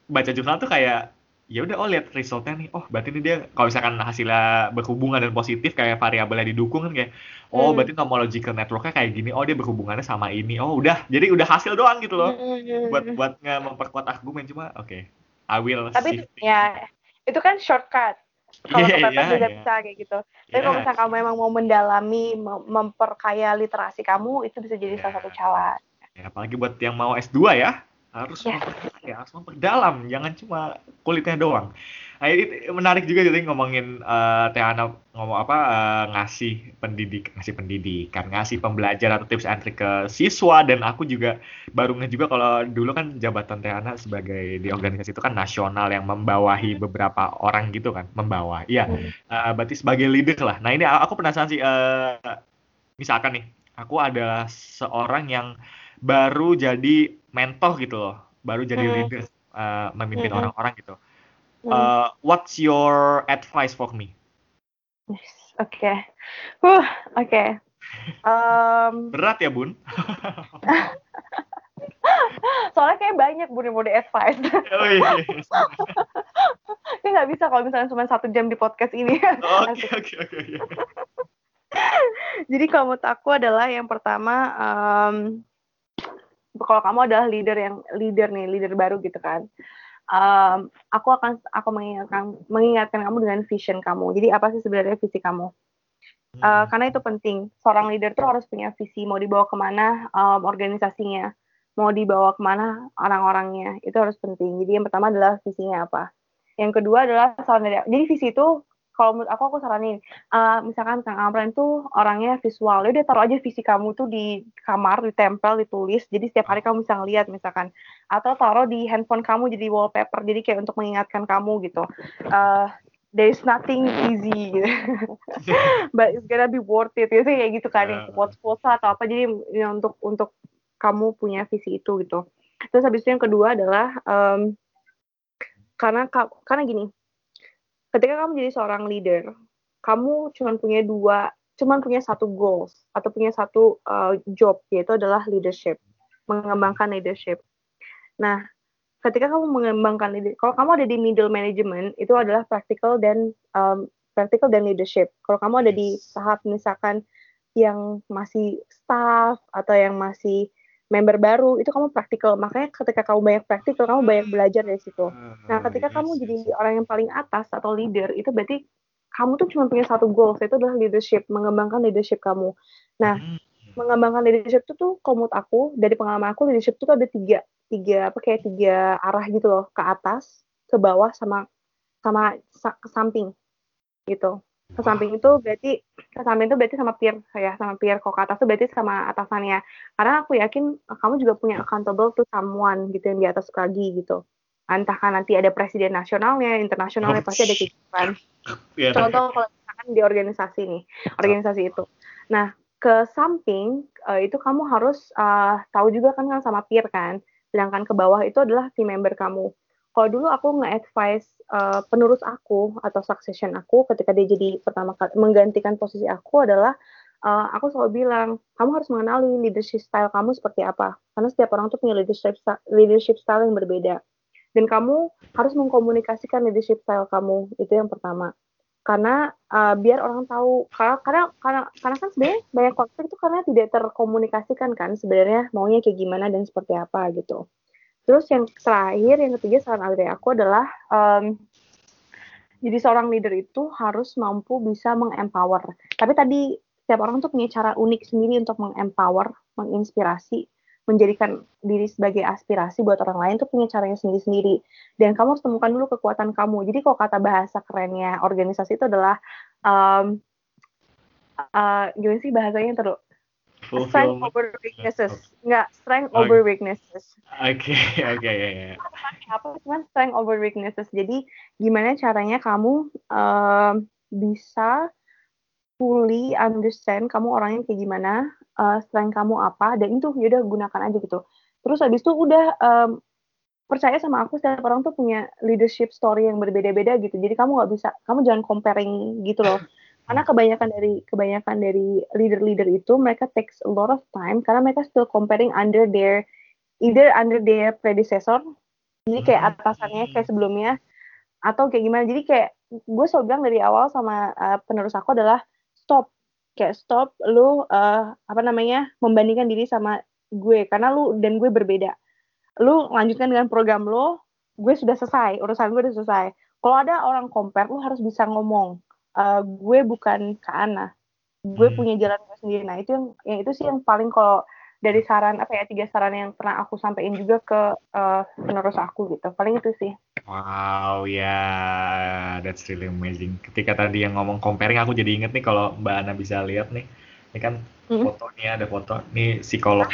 baca jurnal tuh kayak ya udah oh lihat resultnya nih oh berarti ini dia kalau misalkan hasilnya berhubungan dan positif kayak variabelnya didukung kan kayak oh Hmm. berarti nomological networknya kayak gini oh dia berhubungannya sama ini oh udah jadi udah hasil doang gitu loh Hmm. buat buat nge memperkuat argumen cuma oke I will Tapi itu, shifting. ya itu kan shortcut. Kalau Iya, kepepet iya, juga iya. bisa kayak gitu. Tapi Iya. kalau misalnya kamu emang mau mendalami, mem- memperkaya literasi kamu, itu bisa jadi salah Iya. satu cara. Ya, apalagi buat yang mau S2 ya harus Ya. memperkaya, harus memperdalam jangan cuma kulitnya doang nah, ini menarik juga jadi ngomongin eh, Teh Ana ngomong apa eh, ngasih pendidik ngasih pendidikan ngasih pembelajaran atau tips and trik ke siswa dan aku juga baru nge juga kalau dulu kan jabatan Teh Ana sebagai di organisasi itu kan nasional yang membawahi beberapa orang gitu kan membawa iya. Eh, berarti sebagai leader lah nah ini aku penasaran sih eh, misalkan nih aku adalah seorang yang baru jadi mentor gitu loh, baru jadi Hmm. leader, eh, memimpin Hmm. orang-orang gitu. Hmm. Eh, what's your advice for me? Oke. Huh, oke. Em, *laughs* Berat ya bun? *laughs* soalnya kayak banyak budi-budi advice. *laughs* Oh, iya. Ini nggak bisa kalau misalnya cuma satu jam di podcast ini. Oke oke oke. oke. Jadi kalau menurut aku adalah yang pertama, em, kalau kamu adalah leader yang leader nih, leader baru gitu kan. em, aku akan aku mengingatkan mengingatkan kamu dengan vision kamu. Jadi apa sih sebenarnya visi kamu? Hmm. Eh, karena itu penting. Seorang leader tuh harus punya visi, mau dibawa ke mana em, organisasinya, mau dibawa ke mana orang-orangnya, itu harus penting. Jadi yang pertama adalah visinya apa. Yang kedua adalah dari, jadi visi itu kalau menurut aku aku saranin, eh, misalkan Kang Amran tuh orangnya visual, ya udah taruh aja visi kamu tuh di kamar, ditempel, ditulis, jadi setiap hari kamu bisa ngeliat misalkan, atau taruh di handphone kamu jadi wallpaper, jadi kayak untuk mengingatkan kamu gitu. Eh, there is nothing easy gitu. *laughs* but it's gonna be worth it gitu kayak gitu kan Yeah. quotes quotes atau apa jadi ya, untuk untuk kamu punya visi itu gitu terus habis itu yang kedua adalah em, karena ka- karena gini ketika kamu jadi seorang leader kamu cuma punya dua cuma punya satu goals atau punya satu uh, job yaitu adalah leadership mengembangkan leadership nah ketika kamu mengembangkan leader, kalau kamu ada di middle management itu adalah practical dan um, practical dan leadership. Kalau kamu ada di tahap misalkan yang masih staff atau yang masih member baru itu kamu praktikal. Makanya ketika kamu banyak praktikal, kamu banyak belajar dari situ. Nah, ketika Yes, kamu jadi orang yang paling atas atau leader, itu berarti kamu tuh cuma punya satu goal, itu adalah leadership, mengembangkan leadership kamu. Nah, Hmm. mengembangkan leadership itu tuh menurut aku dari pengalaman aku leadership itu tuh ada tiga tiga apa kayak tiga arah gitu loh ke atas ke bawah sama sama sa- ke samping gitu ke samping itu berarti ke samping itu berarti sama peer ya sama peer kok ke atas itu berarti sama atasannya. Karena aku yakin eh, kamu juga punya accountable to someone gitu yang di atas lagi gitu. Entah kan nanti ada presiden nasionalnya internasionalnya pasti ada kan Iya. contoh kalau misalkan di organisasi nih organisasi itu. Nah ke samping eh, itu kamu harus eh, tahu juga kan kan sama peer kan? Sedangkan ke bawah itu adalah team member kamu kalau dulu aku nge-advise eh, penerus aku atau succession aku ketika dia jadi pertama kali menggantikan posisi aku adalah eh, aku selalu bilang kamu harus mengenali leadership style kamu seperti apa. Karena setiap orang tuh punya leadership leadership style yang berbeda. Dan kamu harus mengkomunikasikan leadership style kamu itu yang pertama. Karena uh, biar orang tahu karena karena karena karena kan sebenarnya banyak konflik itu karena tidak terkomunikasikan kan sebenarnya maunya kayak gimana dan seperti apa gitu terus yang terakhir yang ketiga saran dari aku adalah um, jadi seorang leader itu harus mampu bisa mengempower. Tapi tadi setiap orang tuh punya cara unik sendiri untuk mengempower menginspirasi menjadikan diri sebagai aspirasi buat orang lain tuh punya caranya sendiri-sendiri. Dan kamu harus temukan dulu kekuatan kamu. Jadi kalau kata bahasa kerennya organisasi itu adalah um, uh, gimana sih bahasanya terus strength over weaknesses. Nggak strength Oh. over weaknesses. Oke *laughs* oke ya ya. apa cuman strength over weaknesses. Jadi gimana caranya kamu um, bisa fully understand kamu orangnya kayak gimana uh, strength kamu apa dan itu yaudah gunakan aja gitu. Terus habis itu udah um, percaya sama aku setiap orang tuh punya leadership story yang berbeda-beda gitu. Jadi kamu nggak bisa kamu jangan comparing gitu loh karena kebanyakan dari kebanyakan dari leader-leader itu mereka takes a lot of time karena mereka still comparing under their either under their predecessor jadi kayak Hmm. atasannya kayak sebelumnya atau kayak gimana. Jadi kayak gue selalu bilang dari awal sama uh, penerus aku adalah stop. Kayak stop lu uh, apa namanya membandingkan diri sama gue. Karena lu dan gue berbeda. Lu lanjutkan dengan program lo gue sudah selesai urusan gue udah selesai. Kalau ada orang compare lu harus bisa ngomong uh, gue bukan ke Ana gue Hmm. punya jalan gue sendiri nah itu yang, yang itu sih yang paling kalau dari saran apa ya tiga saran yang pernah aku sampaikan juga ke uh, penerus aku gitu paling itu sih Wow, ya, that's really amazing. Ketika tadi yang ngomong comparing, aku jadi inget nih kalau Mbak Ana bisa lihat nih, ini kan Hmm. fotonya ada foto, nih psikolog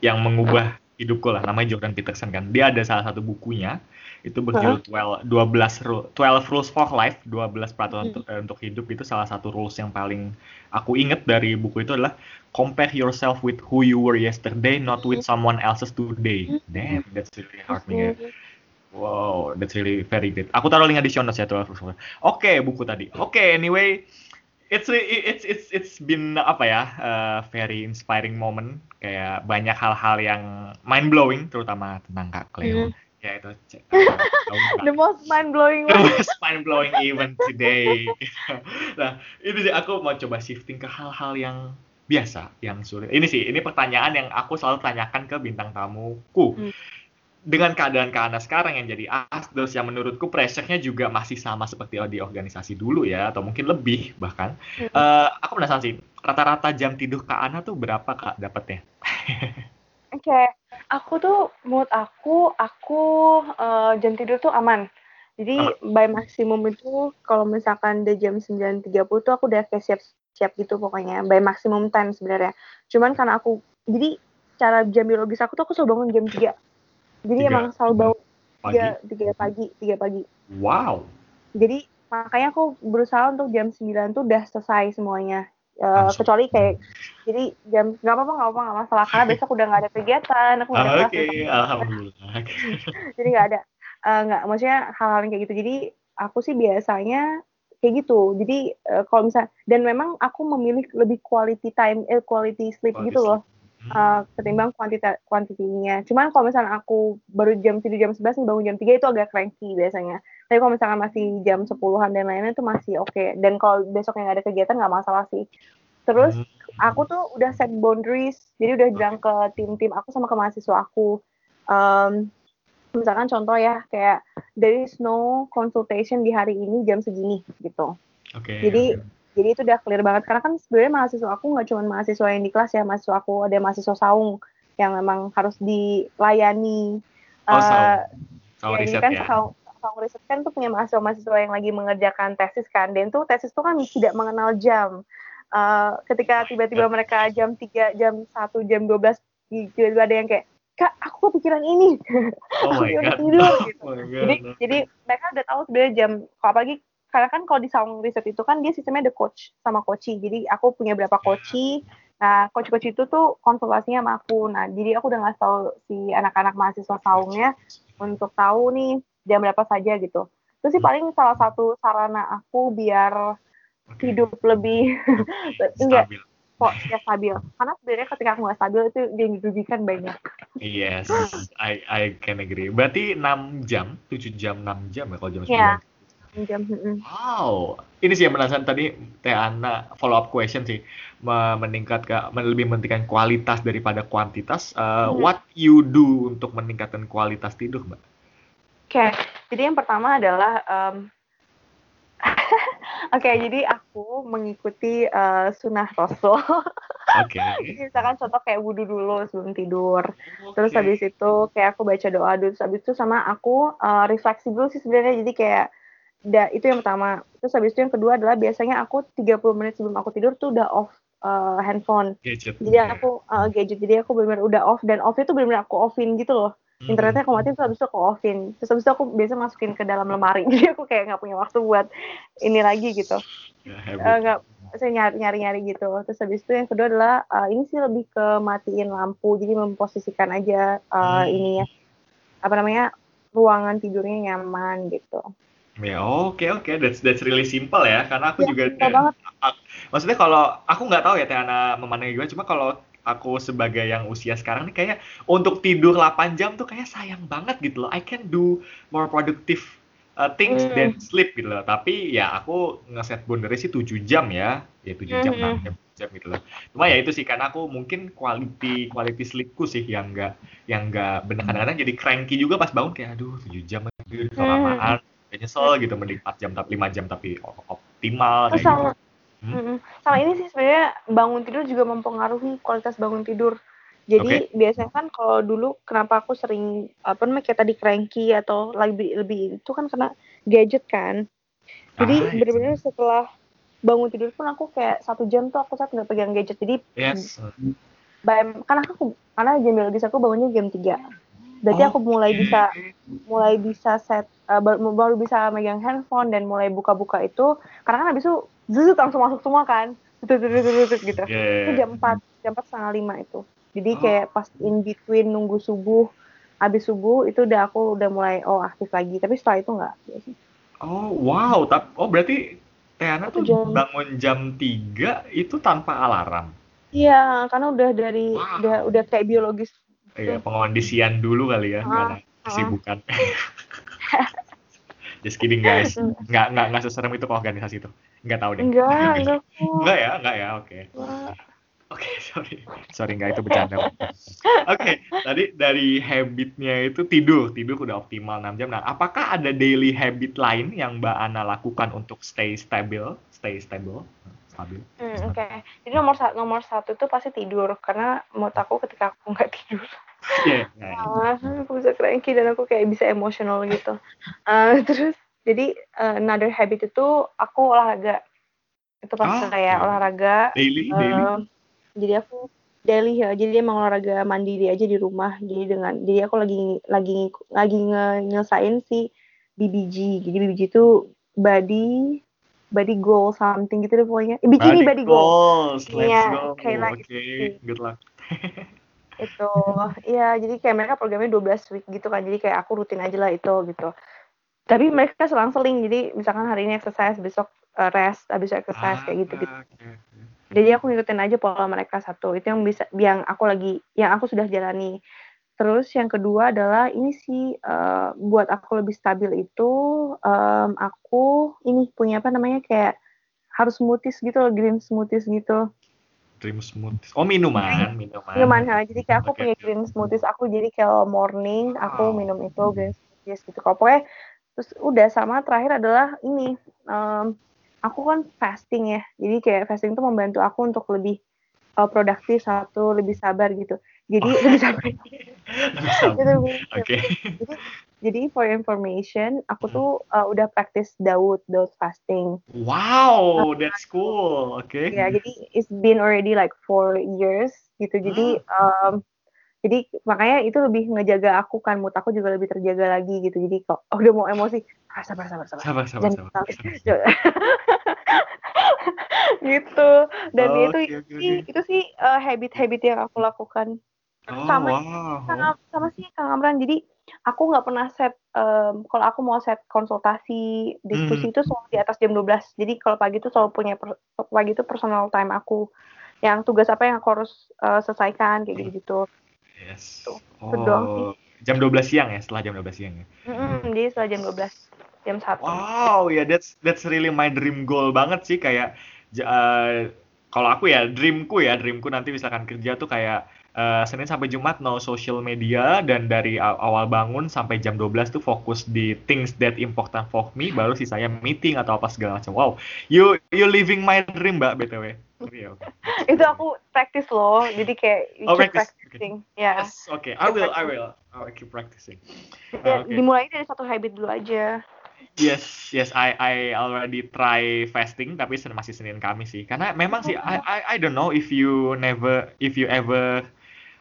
yang mengubah hidupku lah, namanya Jordan Peterson kan. Dia ada salah satu bukunya, itu berjudul 12, 12, ru- 12 Rules for Life, 12 peraturan untuk, eh, untuk hidup, itu salah satu rules yang paling aku inget dari buku itu adalah compare yourself with who you were yesterday, not with someone else's today. Damn, that's really hard nih. ya. Wow, that's really very great. Aku taruh show notes ya tuh. Oke, buku tadi. Oke, anyway, it's it's it's it's been apa ya, uh, very inspiring moment. Kayak banyak hal-hal yang mind blowing, terutama tentang Kak Cleo. Ya itu. uh, the most mind blowing The most mind blowing event today. *laughs* nah, ini sih aku mau coba shifting ke hal-hal yang biasa, yang sulit. Ini sih, ini pertanyaan yang aku selalu tanyakan ke bintang tamuku. Hmm. Dengan keadaan Kak Ana sekarang yang jadi asdos yang menurutku pressure-nya juga masih sama seperti di organisasi dulu ya, atau mungkin lebih bahkan. Hmm. Eh, aku penasaran sih, rata-rata jam tidur Kak Ana tuh berapa Kak dapetnya? *laughs* Oke, aku tuh menurut aku aku eh, jam tidur tuh aman. Jadi by maksimum itu kalau misalkan udah jam 9.30 tuh aku udah kayak siap-siap gitu pokoknya by maksimum time sebenarnya. Cuman karena aku jadi cara jam biologis aku tuh aku selalu bangun jam 3. Jadi Tiga. emang selalu bangun Pagi? 3, 3 pagi, 3 pagi. Wow. Jadi makanya aku berusaha untuk jam 9 tuh udah selesai semuanya. Eh, Langsung. kecuali kayak jadi jam nggak apa-apa nggak apa-apa nggak masalah karena besok udah nggak ada kegiatan aku nggak ada Oke, kelas besok. alhamdulillah. *laughs* jadi nggak ada eh, nggak maksudnya hal-hal yang kayak gitu jadi aku sih biasanya kayak gitu jadi eh, kalau misalnya dan memang aku memilih lebih quality time eh quality sleep Quality gitu loh Hmm. eh, ketimbang kuantita kuantitinya cuman kalau misalnya aku baru jam tidur jam 11 nih bangun jam 3 itu agak cranky biasanya tapi kalau misalnya masih jam 10-an dan lain-lain itu masih oke dan kalau besoknya nggak ada kegiatan nggak masalah sih terus Hmm. aku tuh udah set boundaries jadi udah bilang ke tim-tim aku sama ke mahasiswa aku Em, misalkan contoh ya kayak there is no consultation di hari ini jam segini gitu Oke. Jadi- jadi itu udah clear banget karena kan sebenarnya mahasiswa aku nggak cuma mahasiswa yang di kelas ya mahasiswa aku ada mahasiswa saung yang memang harus dilayani Oh, Eh, saung. Saung ya, riset kan ya. saung, saung riset kan tuh punya mahasiswa-mahasiswa yang lagi mengerjakan tesis kan. Dan tuh tesis tuh kan tidak mengenal jam. Eh, ketika tiba-tiba mereka jam 3, jam 1, jam 12 tiba-tiba ada yang kayak kak aku kepikiran ini. Oh *laughs* aku my udah god. tidur gitu. Oh my god. jadi jadi mereka udah tahu sebenarnya jam kalau apalagi karena kan kalau di saung riset itu kan dia sistemnya ada coach sama coachy jadi aku punya berapa coachy nah coach-coach itu tuh konsultasinya sama aku. Nah jadi aku udah ngasih tahu si anak-anak mahasiswa saungnya untuk tahu nih jam berapa saja gitu itu sih paling salah satu sarana aku biar Oke. hidup lebih *laughs* enggak kok ya stabil karena sebenarnya ketika aku nggak stabil itu yang dirugikan banyak Yes, I I can agree. Berarti 6 jam, 7 jam, 6 jam ya kalau jam 9. Iya. jam mm-mm. Wow, ini sih yang penasaran tadi Teh Ana follow up question sih Me- meningkat ke men- lebih mementingkan kualitas daripada kuantitas. Uh, Hmm. What you do untuk meningkatkan kualitas tidur, Mbak? Oke, jadi yang pertama adalah em, *laughs* Oke, jadi aku mengikuti eh, sunnah Rasul. Oke. *laughs* Jadi misalkan contoh kayak wudhu dulu sebelum tidur. Terus Oke. habis itu kayak aku baca doa dulu. Terus habis itu sama aku eh, refleksi dulu sih sebenarnya. Jadi kayak da, itu yang pertama. Terus habis itu yang kedua adalah biasanya aku 30 menit sebelum aku tidur tuh udah off eh, handphone. gadget. Jadi aku eh, gadget. Jadi aku benar-benar udah off dan off itu benar-benar aku offin gitu loh. Hmm. internetnya aku matiin terus habis itu aku offin. Terus habis itu aku biasa masukin ke dalam lemari. *laughs* Jadi aku kayak nggak punya waktu buat ini lagi gitu. Ya, Eh, nggak saya nyari nyari nyari gitu. Terus habis itu yang kedua adalah eh, ini sih lebih ke matiin lampu. Jadi memposisikan aja eh, Hmm. ini ya apa namanya? Ruangan tidurnya nyaman gitu. Ya, oke oke, that's that's really simple ya. Karena aku Ya, juga simple banget. *laughs* maksudnya kalau aku nggak tahu ya Tiana memandangnya gimana, cuma kalau aku sebagai yang usia sekarang nih kayak untuk tidur 8 jam tuh kayak sayang banget gitu loh. I can do more productive uh, things Hmm. than sleep gitu loh. Tapi ya aku ngeset boundary sih 7 jam ya. Ya 7 jam, Mhm. 6 jam, 7 jam gitu loh. Cuma ya itu sih karena aku mungkin quality quality sleepku sih yang enggak yang enggak bener kadang-kadang jadi cranky juga pas bangun kayak aduh 7 jam lagi Hmm. kelamaan kayak nyesel gitu mending 4 jam tapi 5 jam tapi optimal kayak sama, gitu. Hmm. Sama ini sih sebenarnya bangun tidur juga mempengaruhi kualitas bangun tidur. Jadi biasanya kan kalau dulu kenapa aku sering apa namanya kayak tadi cranky atau lebih lebih itu kan karena gadget kan. Jadi Ah, iya benar-benar setelah bangun tidur pun aku kayak satu jam tuh aku saat nggak pegang gadget. Jadi Yes. by- karena aku karena jam biologis aku bangunnya jam 3. Berarti aku mulai bisa mulai bisa set uh, baru, baru bisa megang handphone dan mulai buka-buka itu karena kan habis itu zuzut langsung masuk semua kan gitu Yeah. itu jam 4 jam 4 setengah lima itu jadi Oh. kayak pas in between nunggu subuh habis subuh itu udah aku udah mulai oh aktif lagi tapi setelah itu enggak Oh, wow. Tap, oh, berarti Teana tuh jam. bangun jam 3 itu tanpa alarm. iya karena udah dari Wow. udah udah kayak biologis Iya, pengondisian dulu kali ya, Ah, karena kesibukan. *laughs* Just kidding guys. *laughs* Nggak, nggak, nggak seserem itu ke organisasi itu. Nggak tahu deh. enggak enggak *laughs* kok Nggak ya, nggak ya, oke. Enggak. Oke, *laughs* sorry. Sorry, nggak itu bercanda. Oke, tadi dari habitnya itu tidur. Tidur udah optimal 6 jam. Nah, apakah ada daily habit lain yang Mbak Ana lakukan untuk stay stable? Stay stable? Stabil. Hmm, oke jadi nomor satu nomor satu tuh pasti tidur karena menurut aku ketika aku nggak tidur Iya, iya, iya. malah aku bisa cranky dan aku kayak bisa emosional gitu Eh, terus jadi eh, another habit itu aku olahraga itu pas Ah, kayak olahraga Daily, daily. eh, jadi aku daily ya jadi emang olahraga mandiri aja di rumah jadi dengan jadi aku lagi lagi lagi nge- nyelesain si BBG jadi BBG itu body body goal something gitu deh pokoknya Eh, bikini body, goal goals. Let's Iya, go. kayak like Oke, gitu. good luck. itu ya jadi kayak mereka programnya 12 week gitu kan jadi kayak aku rutin aja lah itu gitu tapi mereka selang-seling jadi misalkan hari ini exercise besok uh, rest habis exercise kayak gitu gitu Ah, oke. jadi aku ngikutin aja pola mereka satu itu yang bisa yang aku lagi yang aku sudah jalani terus yang kedua adalah ini sih uh, buat aku lebih stabil itu um, aku ini punya apa namanya kayak harus smoothies gitu loh green smoothies gitu Dream smoothies. Oh, minuman, minuman. minuman ha. jadi kayak aku Oke, punya green smoothies aku jadi kalau morning aku Wow. minum itu green smoothies gitu kalau pokoknya terus udah sama terakhir adalah ini em, aku kan fasting ya. Jadi kayak fasting itu membantu aku untuk lebih uh, produktif satu lebih sabar gitu. Jadi lebih sabar. *laughs* Lebih sabar. Gitu, lebih- Oke. jadi for information aku tuh uh, udah practice Daud Daud fasting. Wow, that's cool. Oke. ya jadi it's been already like four years gitu. Jadi um, jadi makanya itu lebih ngejaga aku kan mood aku juga lebih terjaga lagi gitu jadi kok oh, udah mau emosi ah, sabar sabar sabar Sabar, sabar, Jangan sabar. nangis. sabar. *laughs* gitu dan Oke, itu oke, sih oke. itu sih uh, habit-habit yang aku lakukan Oh, sama wow. sama, sama sih Kang Amran jadi aku nggak pernah set um, kalau aku mau set konsultasi diskusi Hmm. itu selalu di atas jam 12 jadi kalau pagi itu selalu punya per- pagi itu personal time aku yang tugas apa yang aku harus uh, selesaikan kayak gitu gitu Yes. Tuh, Oh, sih. jam 12 siang ya, setelah jam 12 siang ya. jadi setelah jam 12 jam 1 Wow, ya that's that's really my dream goal banget sih kayak eh, kalau aku ya dreamku ya, dreamku nanti misalkan kerja tuh kayak eh, Senin sampai Jumat no social media dan dari aw- awal bangun sampai jam 12 tuh fokus di things that important for me baru sisanya meeting atau apa segala macam. Wow, you you living my dream, Mbak BTW. Iya, oke. *laughs* itu aku practice loh jadi kayak you Oh, keep practice. practicing ya Yes, oke. I will, I will. I will keep practicing. Ya, Oke. dimulai dari satu habit dulu aja Yes, yes, I I already try fasting tapi masih Senin Kamis sih. Karena memang sih I I I don't know if you never if you ever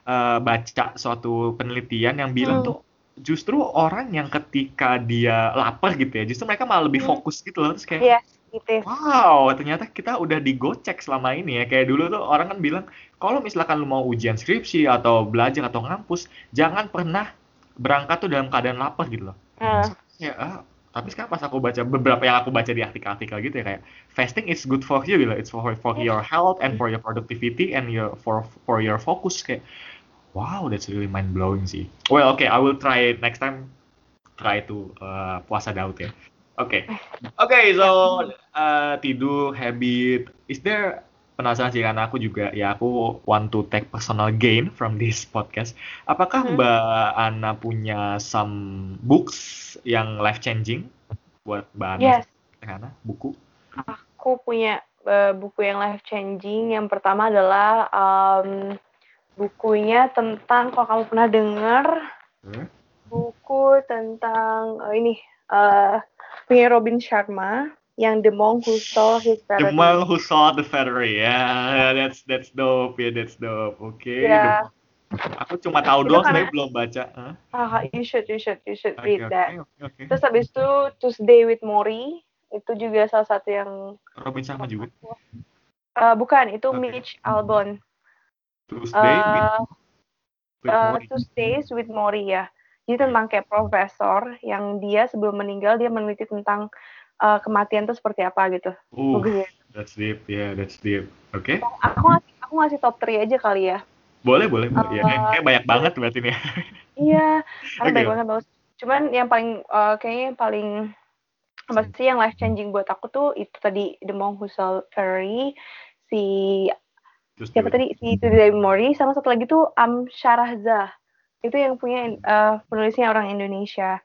uh, baca suatu penelitian yang bilang Hmm. tuh justru orang yang ketika dia lapar gitu ya, justru mereka malah lebih Hmm. fokus gitu loh. Terus kayak Yes, gitu. Wow, ternyata kita udah digocek selama ini ya. Kayak dulu tuh orang kan bilang, kalau misalkan lu mau ujian skripsi atau belajar atau ngampus, jangan pernah berangkat tuh dalam keadaan lapar gitu loh. Nah, Ya, ah, tapi sekarang pas aku baca beberapa yang aku baca di artikel-artikel gitu ya kayak fasting is good for you gitu it's for for your health and for your productivity and your for for your focus kayak wow that's really mind blowing sih well okay I will try it next time try to uh, puasa Daud ya oke okay. oke okay, so uh, tidur habit is there penasaran sih karena aku juga ya aku want to take personal gain from this podcast. Apakah hmm. Mbak Ana punya some books yang life changing buat Mbak Ana? Yes. Ana, buku? Aku punya uh, buku yang life changing. Yang pertama adalah um, bukunya tentang kalau kamu pernah dengar hmm? buku tentang uh, ini uh, punya Robin Sharma yang The Monk Who Saw His Ferrari. The Monk Who Saw the Ferrari, ya, yeah, that's that's dope, ya, yeah, that's dope. Oke. Okay. Yeah. Aku cuma tahu doang, sebenarnya belum baca. Huh? Ah, you should, you should, you should okay, read okay, that. Okay, okay. Terus habis itu Tuesday with Mori, itu juga salah satu yang. Robin sama juga. Uh, bukan, itu okay. Mitch Albon. Tuesday uh, with, with uh. Tuesdays with Mori ya. Jadi tentang kayak profesor yang dia sebelum meninggal dia meneliti tentang uh, kematian itu seperti apa gitu. Uh, that's deep, ya, yeah, that's deep. Oke. Okay. Aku ngasih, aku ngasih top 3 aja kali ya. Boleh, boleh, boleh. Uh, ya, kayak banyak banget berarti nih. *laughs* iya, karena okay. banyak banget bagus. Cuman yang paling uh, kayaknya yang paling apa sih yang life changing buat aku tuh itu tadi The Monk Who Saw Ferry, si Terus siapa tadi si dari Mori sama satu lagi tuh Am Syarahza itu yang punya uh, penulisnya orang Indonesia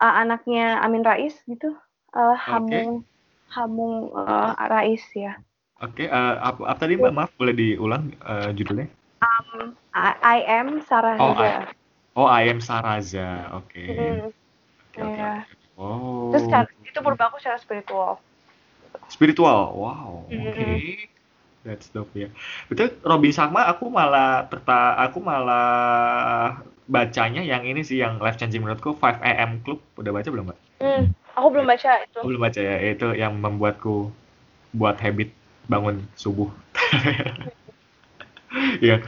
uh, anaknya Amin Rais gitu uh, Hamung okay. Hamung uh, Rais ya. Oke, okay, uh, apa, apa tadi Mbak? Maaf, boleh diulang uh, judulnya? Um, I, I am Saraza. Oh, I, oh, I am Saraza. Oke. Okay. Mm. Okay, yeah. okay. Oh. Terus cara, itu berubah aku secara spiritual. Spiritual, wow. Mm -hmm. Oke. Okay. That's dope ya. Betul, Robin Sharma aku malah terta aku malah bacanya yang ini sih yang life changing menurutku 5 AM Club. Udah baca belum, Mbak? Hmm, aku belum baca itu. Aku belum baca ya. Itu yang membuatku buat habit bangun subuh. *laughs* ya. yeah.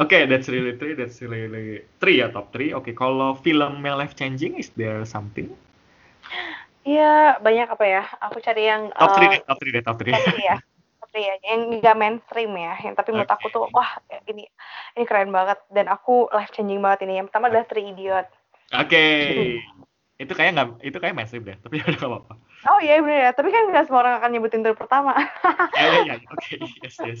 Oke, okay, that's really three, that's really three ya top three. Oke, okay, kalau film yang life changing is there something? Iya, banyak apa ya? Aku cari yang top three uh, deh, top three deh, top three. Top three ya. *laughs* Top three ya, yang nggak mainstream ya, yang tapi menurut okay. aku tuh wah ini ini keren banget dan aku life changing banget ini. Yang pertama adalah Three Idiot. Oke. Okay. itu kayak nggak itu kayak mainstream deh, tapi *laughs* udah gak apa-apa. Oh iya bener ya, tapi kan nggak semua orang akan nyebutin itu pertama. *laughs* Iya iya, iya. oke, yes, yes, yes.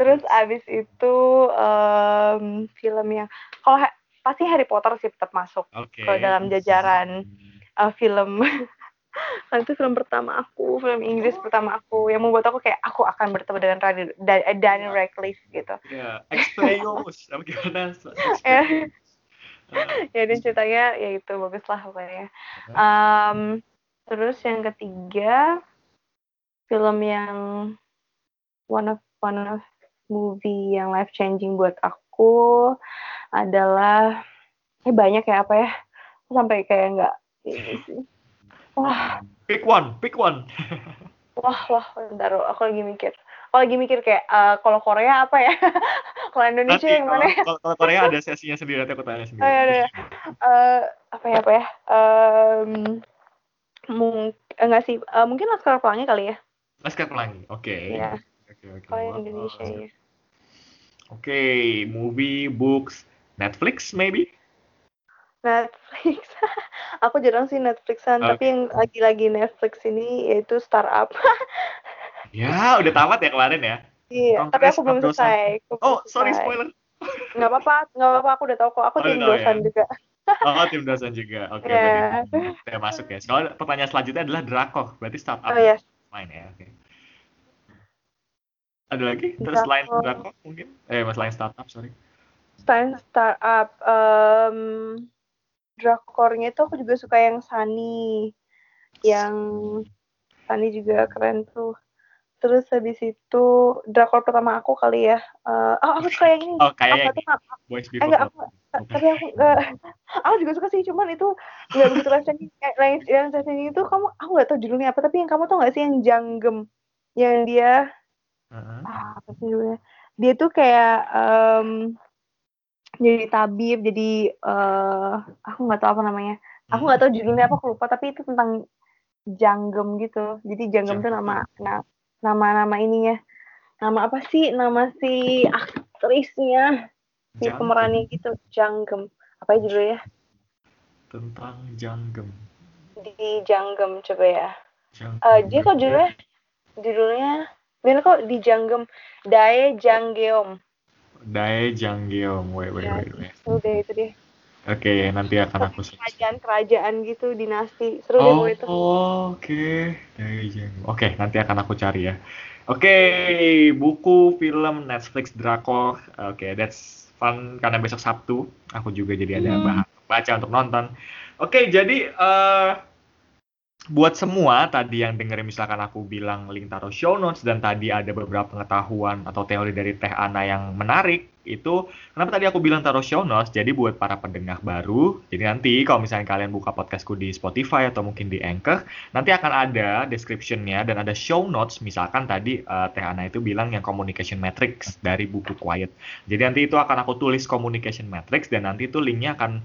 Terus abis itu um, film yang kalau pasti Harry Potter sih tetap masuk okay. ke dalam jajaran uh, film Karena itu film pertama aku, film Inggris pertama aku yang membuat aku kayak aku akan bertemu dengan Daniel, Daniel Radcliffe gitu. Ya, Expelliarmus, apa gimana? *laughs* ya, ya dan ceritanya ya itu bagus lah pokoknya. Um, terus yang ketiga film yang one of one of movie yang life changing buat aku adalah eh banyak ya apa ya? Sampai kayak nggak Wah. Pick one, pick one. *laughs* wah, wah, bentar, aku lagi mikir. Aku lagi mikir kayak uh, kalau Korea apa ya? *laughs* kalau Indonesia nanti, yang mana? Ya? Kalau, Korea ada sesinya sendiri nanti aku tanya sendiri. Oh, ya, ya. Uh, apa ya apa ya? Um, mung enggak sih, uh, mungkin Laskar Pelangi kali ya. Laskar Pelangi, oke. Okay. Iya. Okay, okay. Kalau Indonesia ya. Oke, okay. movie, books, Netflix maybe? Netflix. *laughs* aku jarang sih Netflixan, okay. tapi yang lagi-lagi Netflix ini yaitu Startup. *laughs* ya, udah tamat ya kemarin ya? Iya, Kongres tapi aku belum selesai. Aku oh, selesai. sorry spoiler. Nggak apa-apa, nggak apa-apa. Aku udah tahu kok. Aku oh, tim dosen ya? juga. *laughs* oh, tim dosen juga. Oke, okay, yeah. berarti masuk ya. Soalnya pertanyaan selanjutnya adalah Drakor. Berarti startup oh, yes. main ya. Oke. Okay. Ada lagi? Terus selain Drakor mungkin? Eh, mas lain startup, sorry. Selain startup, um, drakornya itu aku juga suka yang Sunny. Yang Sunny juga keren tuh. Terus habis itu drakor pertama aku kali ya. Uh, oh aku suka yang ini. Oh kayak tuh Boys Before enggak aku tapi aku enggak aku juga suka sih cuman itu nggak begitu live yang changing itu kamu aku nggak tahu judulnya apa tapi yang kamu tuh nggak sih yang janggem? Yang dia uh-huh. ah, apa sih judulnya? Dia tuh kayak um, jadi tabib jadi uh, aku nggak tahu apa namanya Aku nggak tahu judulnya apa, aku lupa. Tapi itu tentang janggem gitu. Jadi janggem tuh nama na- nama-nama ininya. Nama apa sih? Nama si aktrisnya, si Janggem. pemerannya gitu, janggem. Apa ya judulnya? Tentang janggem. Di janggem coba ya. Janggem. Eh, dia kok judulnya judulnya Bener kok di janggem Dae Janggeom. Dae Janggeom. Wait, wait, Ya. wait, wait. Seru deh itu deh. Oke, nanti akan aku. Kerajaan-kerajaan gitu, dinasti. Seru deh Oh, pokoknya itu. oke. Dae Janggeom. Oke, nanti akan aku cari ya. Oke, buku, film, Netflix, drakor. Oke, that's fun karena besok Sabtu aku juga jadi ada Hmm. bahan baca untuk nonton. Oke, jadi eh buat semua tadi yang dengerin misalkan aku bilang link taruh show notes dan tadi ada beberapa pengetahuan atau teori dari Teh Ana yang menarik itu kenapa tadi aku bilang taruh show notes? Jadi buat para pendengar baru jadi nanti kalau misalnya kalian buka podcastku di Spotify atau mungkin di Anchor nanti akan ada descriptionnya dan ada show notes. Misalkan tadi eh, Teh Ana itu bilang yang communication matrix dari buku Quiet. Jadi nanti itu akan aku tulis communication matrix dan nanti itu linknya akan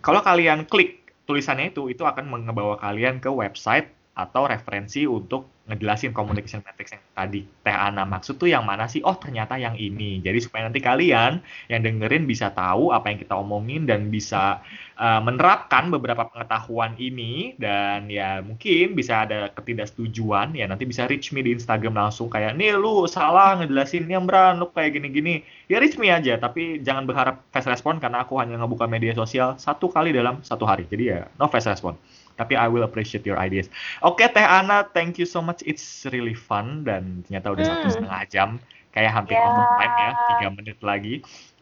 kalau kalian klik tulisannya itu itu akan mengebawa kalian ke website atau referensi untuk ngejelasin communication matrix yang tadi Teh Ana maksud tuh yang mana sih? Oh ternyata yang ini. Jadi supaya nanti kalian yang dengerin bisa tahu apa yang kita omongin dan bisa uh, menerapkan beberapa pengetahuan ini. Dan ya mungkin bisa ada ketidaksetujuan. Ya nanti bisa reach me di Instagram langsung kayak nih lu salah ngejelasin yang Bran lu kayak gini-gini. Ya reach me aja. Tapi jangan berharap fast respon karena aku hanya ngebuka media sosial satu kali dalam satu hari. Jadi ya no fast respon tapi I will appreciate your ideas. Oke Teh Ana, thank you so much. It's really fun dan ternyata udah satu Hmm. setengah jam, kayak hampir Ya. on time ya, tiga menit lagi.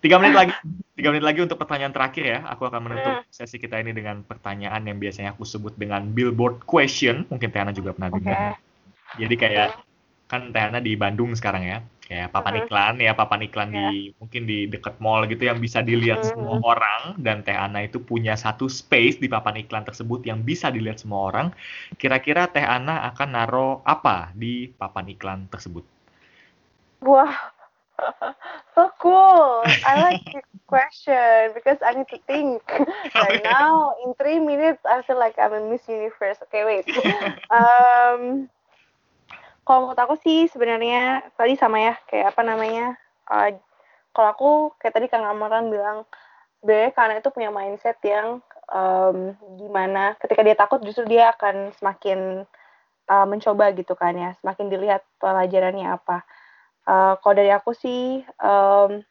Tiga menit lagi, tiga menit lagi untuk pertanyaan terakhir ya. Aku akan menutup sesi kita ini dengan pertanyaan yang biasanya aku sebut dengan billboard question. Mungkin Teh Ana juga pernah dengar. Jadi kayak kan Teh Ana di Bandung sekarang ya, kayak papan iklan ya, papan iklan di mungkin di dekat mall gitu yang bisa dilihat Mhm. semua orang dan Teh Ana itu punya satu space di papan iklan tersebut yang bisa dilihat semua orang. Kira-kira Teh Ana akan naro apa di papan iklan tersebut? Wah, *laughs* so cool. I like this question because I need to think. *laughs* right now, in three minutes, I feel like I'm a Miss Universe. Okay, wait. *laughs* Um, kalau menurut aku sih sebenarnya tadi sama ya, kayak apa namanya? uh, kalau aku kayak tadi Kang Amaran bilang, sebenarnya karena itu punya mindset yang um, gimana ketika dia takut justru dia akan semakin uh, mencoba gitu kan ya, semakin dilihat pelajarannya apa. Uh, kalau dari aku sih um,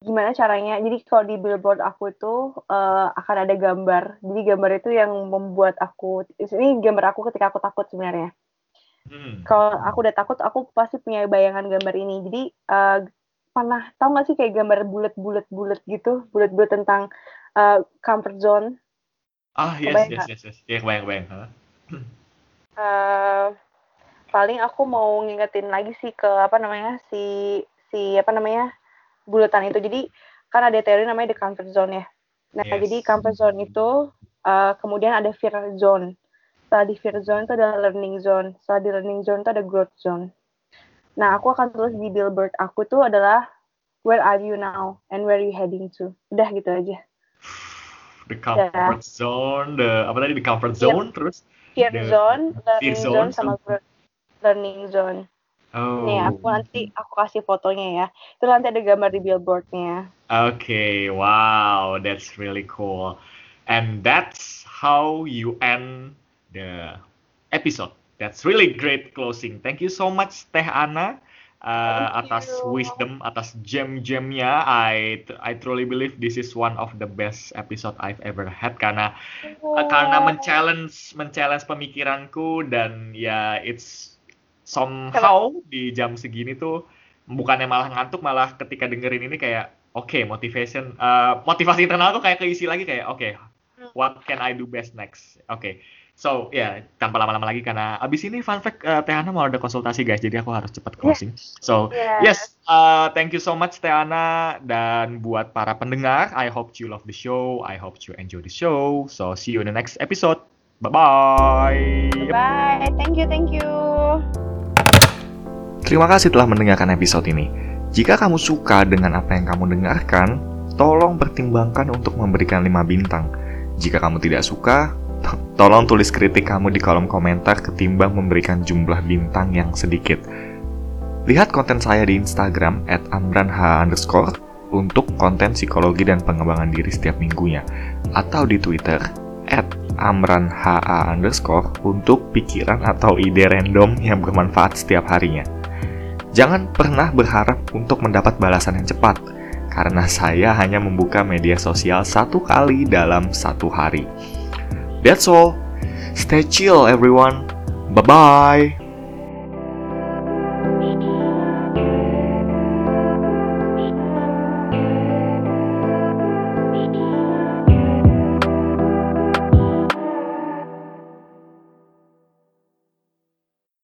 gimana caranya jadi kalau di billboard aku itu uh, akan ada gambar jadi gambar itu yang membuat aku ini gambar aku ketika aku takut sebenarnya Hmm. kalau aku udah takut aku pasti punya bayangan gambar ini jadi uh, pernah tahu nggak sih kayak gambar bulat-bulat bulat gitu bulat-bulat tentang uh, comfort zone Ah, yes, Kebayang yes, nggak? yes, yes. Ya, kebayang, kebayang. Hah? Eh, paling aku mau ngingetin lagi sih ke apa namanya si si apa namanya bulatan itu. Jadi kan ada teori namanya the comfort zone ya. Nah Yes. jadi comfort zone itu eh, kemudian ada fear zone. Setelah di fear zone itu ada learning zone. Setelah di learning zone itu ada growth zone. Nah aku akan tulis di billboard aku tuh adalah where are you now? And where are you heading to? Udah gitu aja. The comfort zone, the apa tadi the comfort zone terus? fear The zone learning fear zone, zone sama- growth learning zone oh. Nih, aku nanti aku kasih fotonya ya. Itu nanti ada gambar di billboardnya. Okay, wow, that's really cool. And that's how you end the episode. That's really great closing. Thank you so much Teh Ana uh, Thank atas you. wisdom, atas gem-gemnya. I I truly believe this is one of the best episode I've ever had karena Uh, karena men-challenge men-challenge pemikiranku dan ya it's somehow di jam segini tuh bukannya malah ngantuk malah ketika dengerin ini kayak oke motivation uh, motivasi internal aku kayak keisi lagi kayak oke what can I do best next? Oke. So ya tanpa lama-lama lagi karena abis ini fun fact uh, Teh Ana mau ada konsultasi guys jadi aku harus cepat closing. So Yes. yes uh, thank you so much Teh Ana. Dan buat para pendengar I hope you love the show I hope you enjoy the show. So see you in the next episode. Bye bye Bye. Thank you, thank you. Terima kasih telah mendengarkan episode ini. Jika kamu suka dengan apa yang kamu dengarkan, tolong pertimbangkan untuk memberikan 5 bintang. Jika kamu tidak suka, tolong tulis kritik kamu di kolom komentar ketimbang memberikan jumlah bintang yang sedikit. Lihat konten saya di Instagram at underscore untuk konten psikologi dan pengembangan diri setiap minggunya. Atau di Twitter at underscore untuk pikiran atau ide random yang bermanfaat setiap harinya. Jangan pernah berharap untuk mendapat balasan yang cepat, karena saya hanya membuka media sosial satu kali dalam satu hari. That's all. Stay chill everyone. Bye-bye.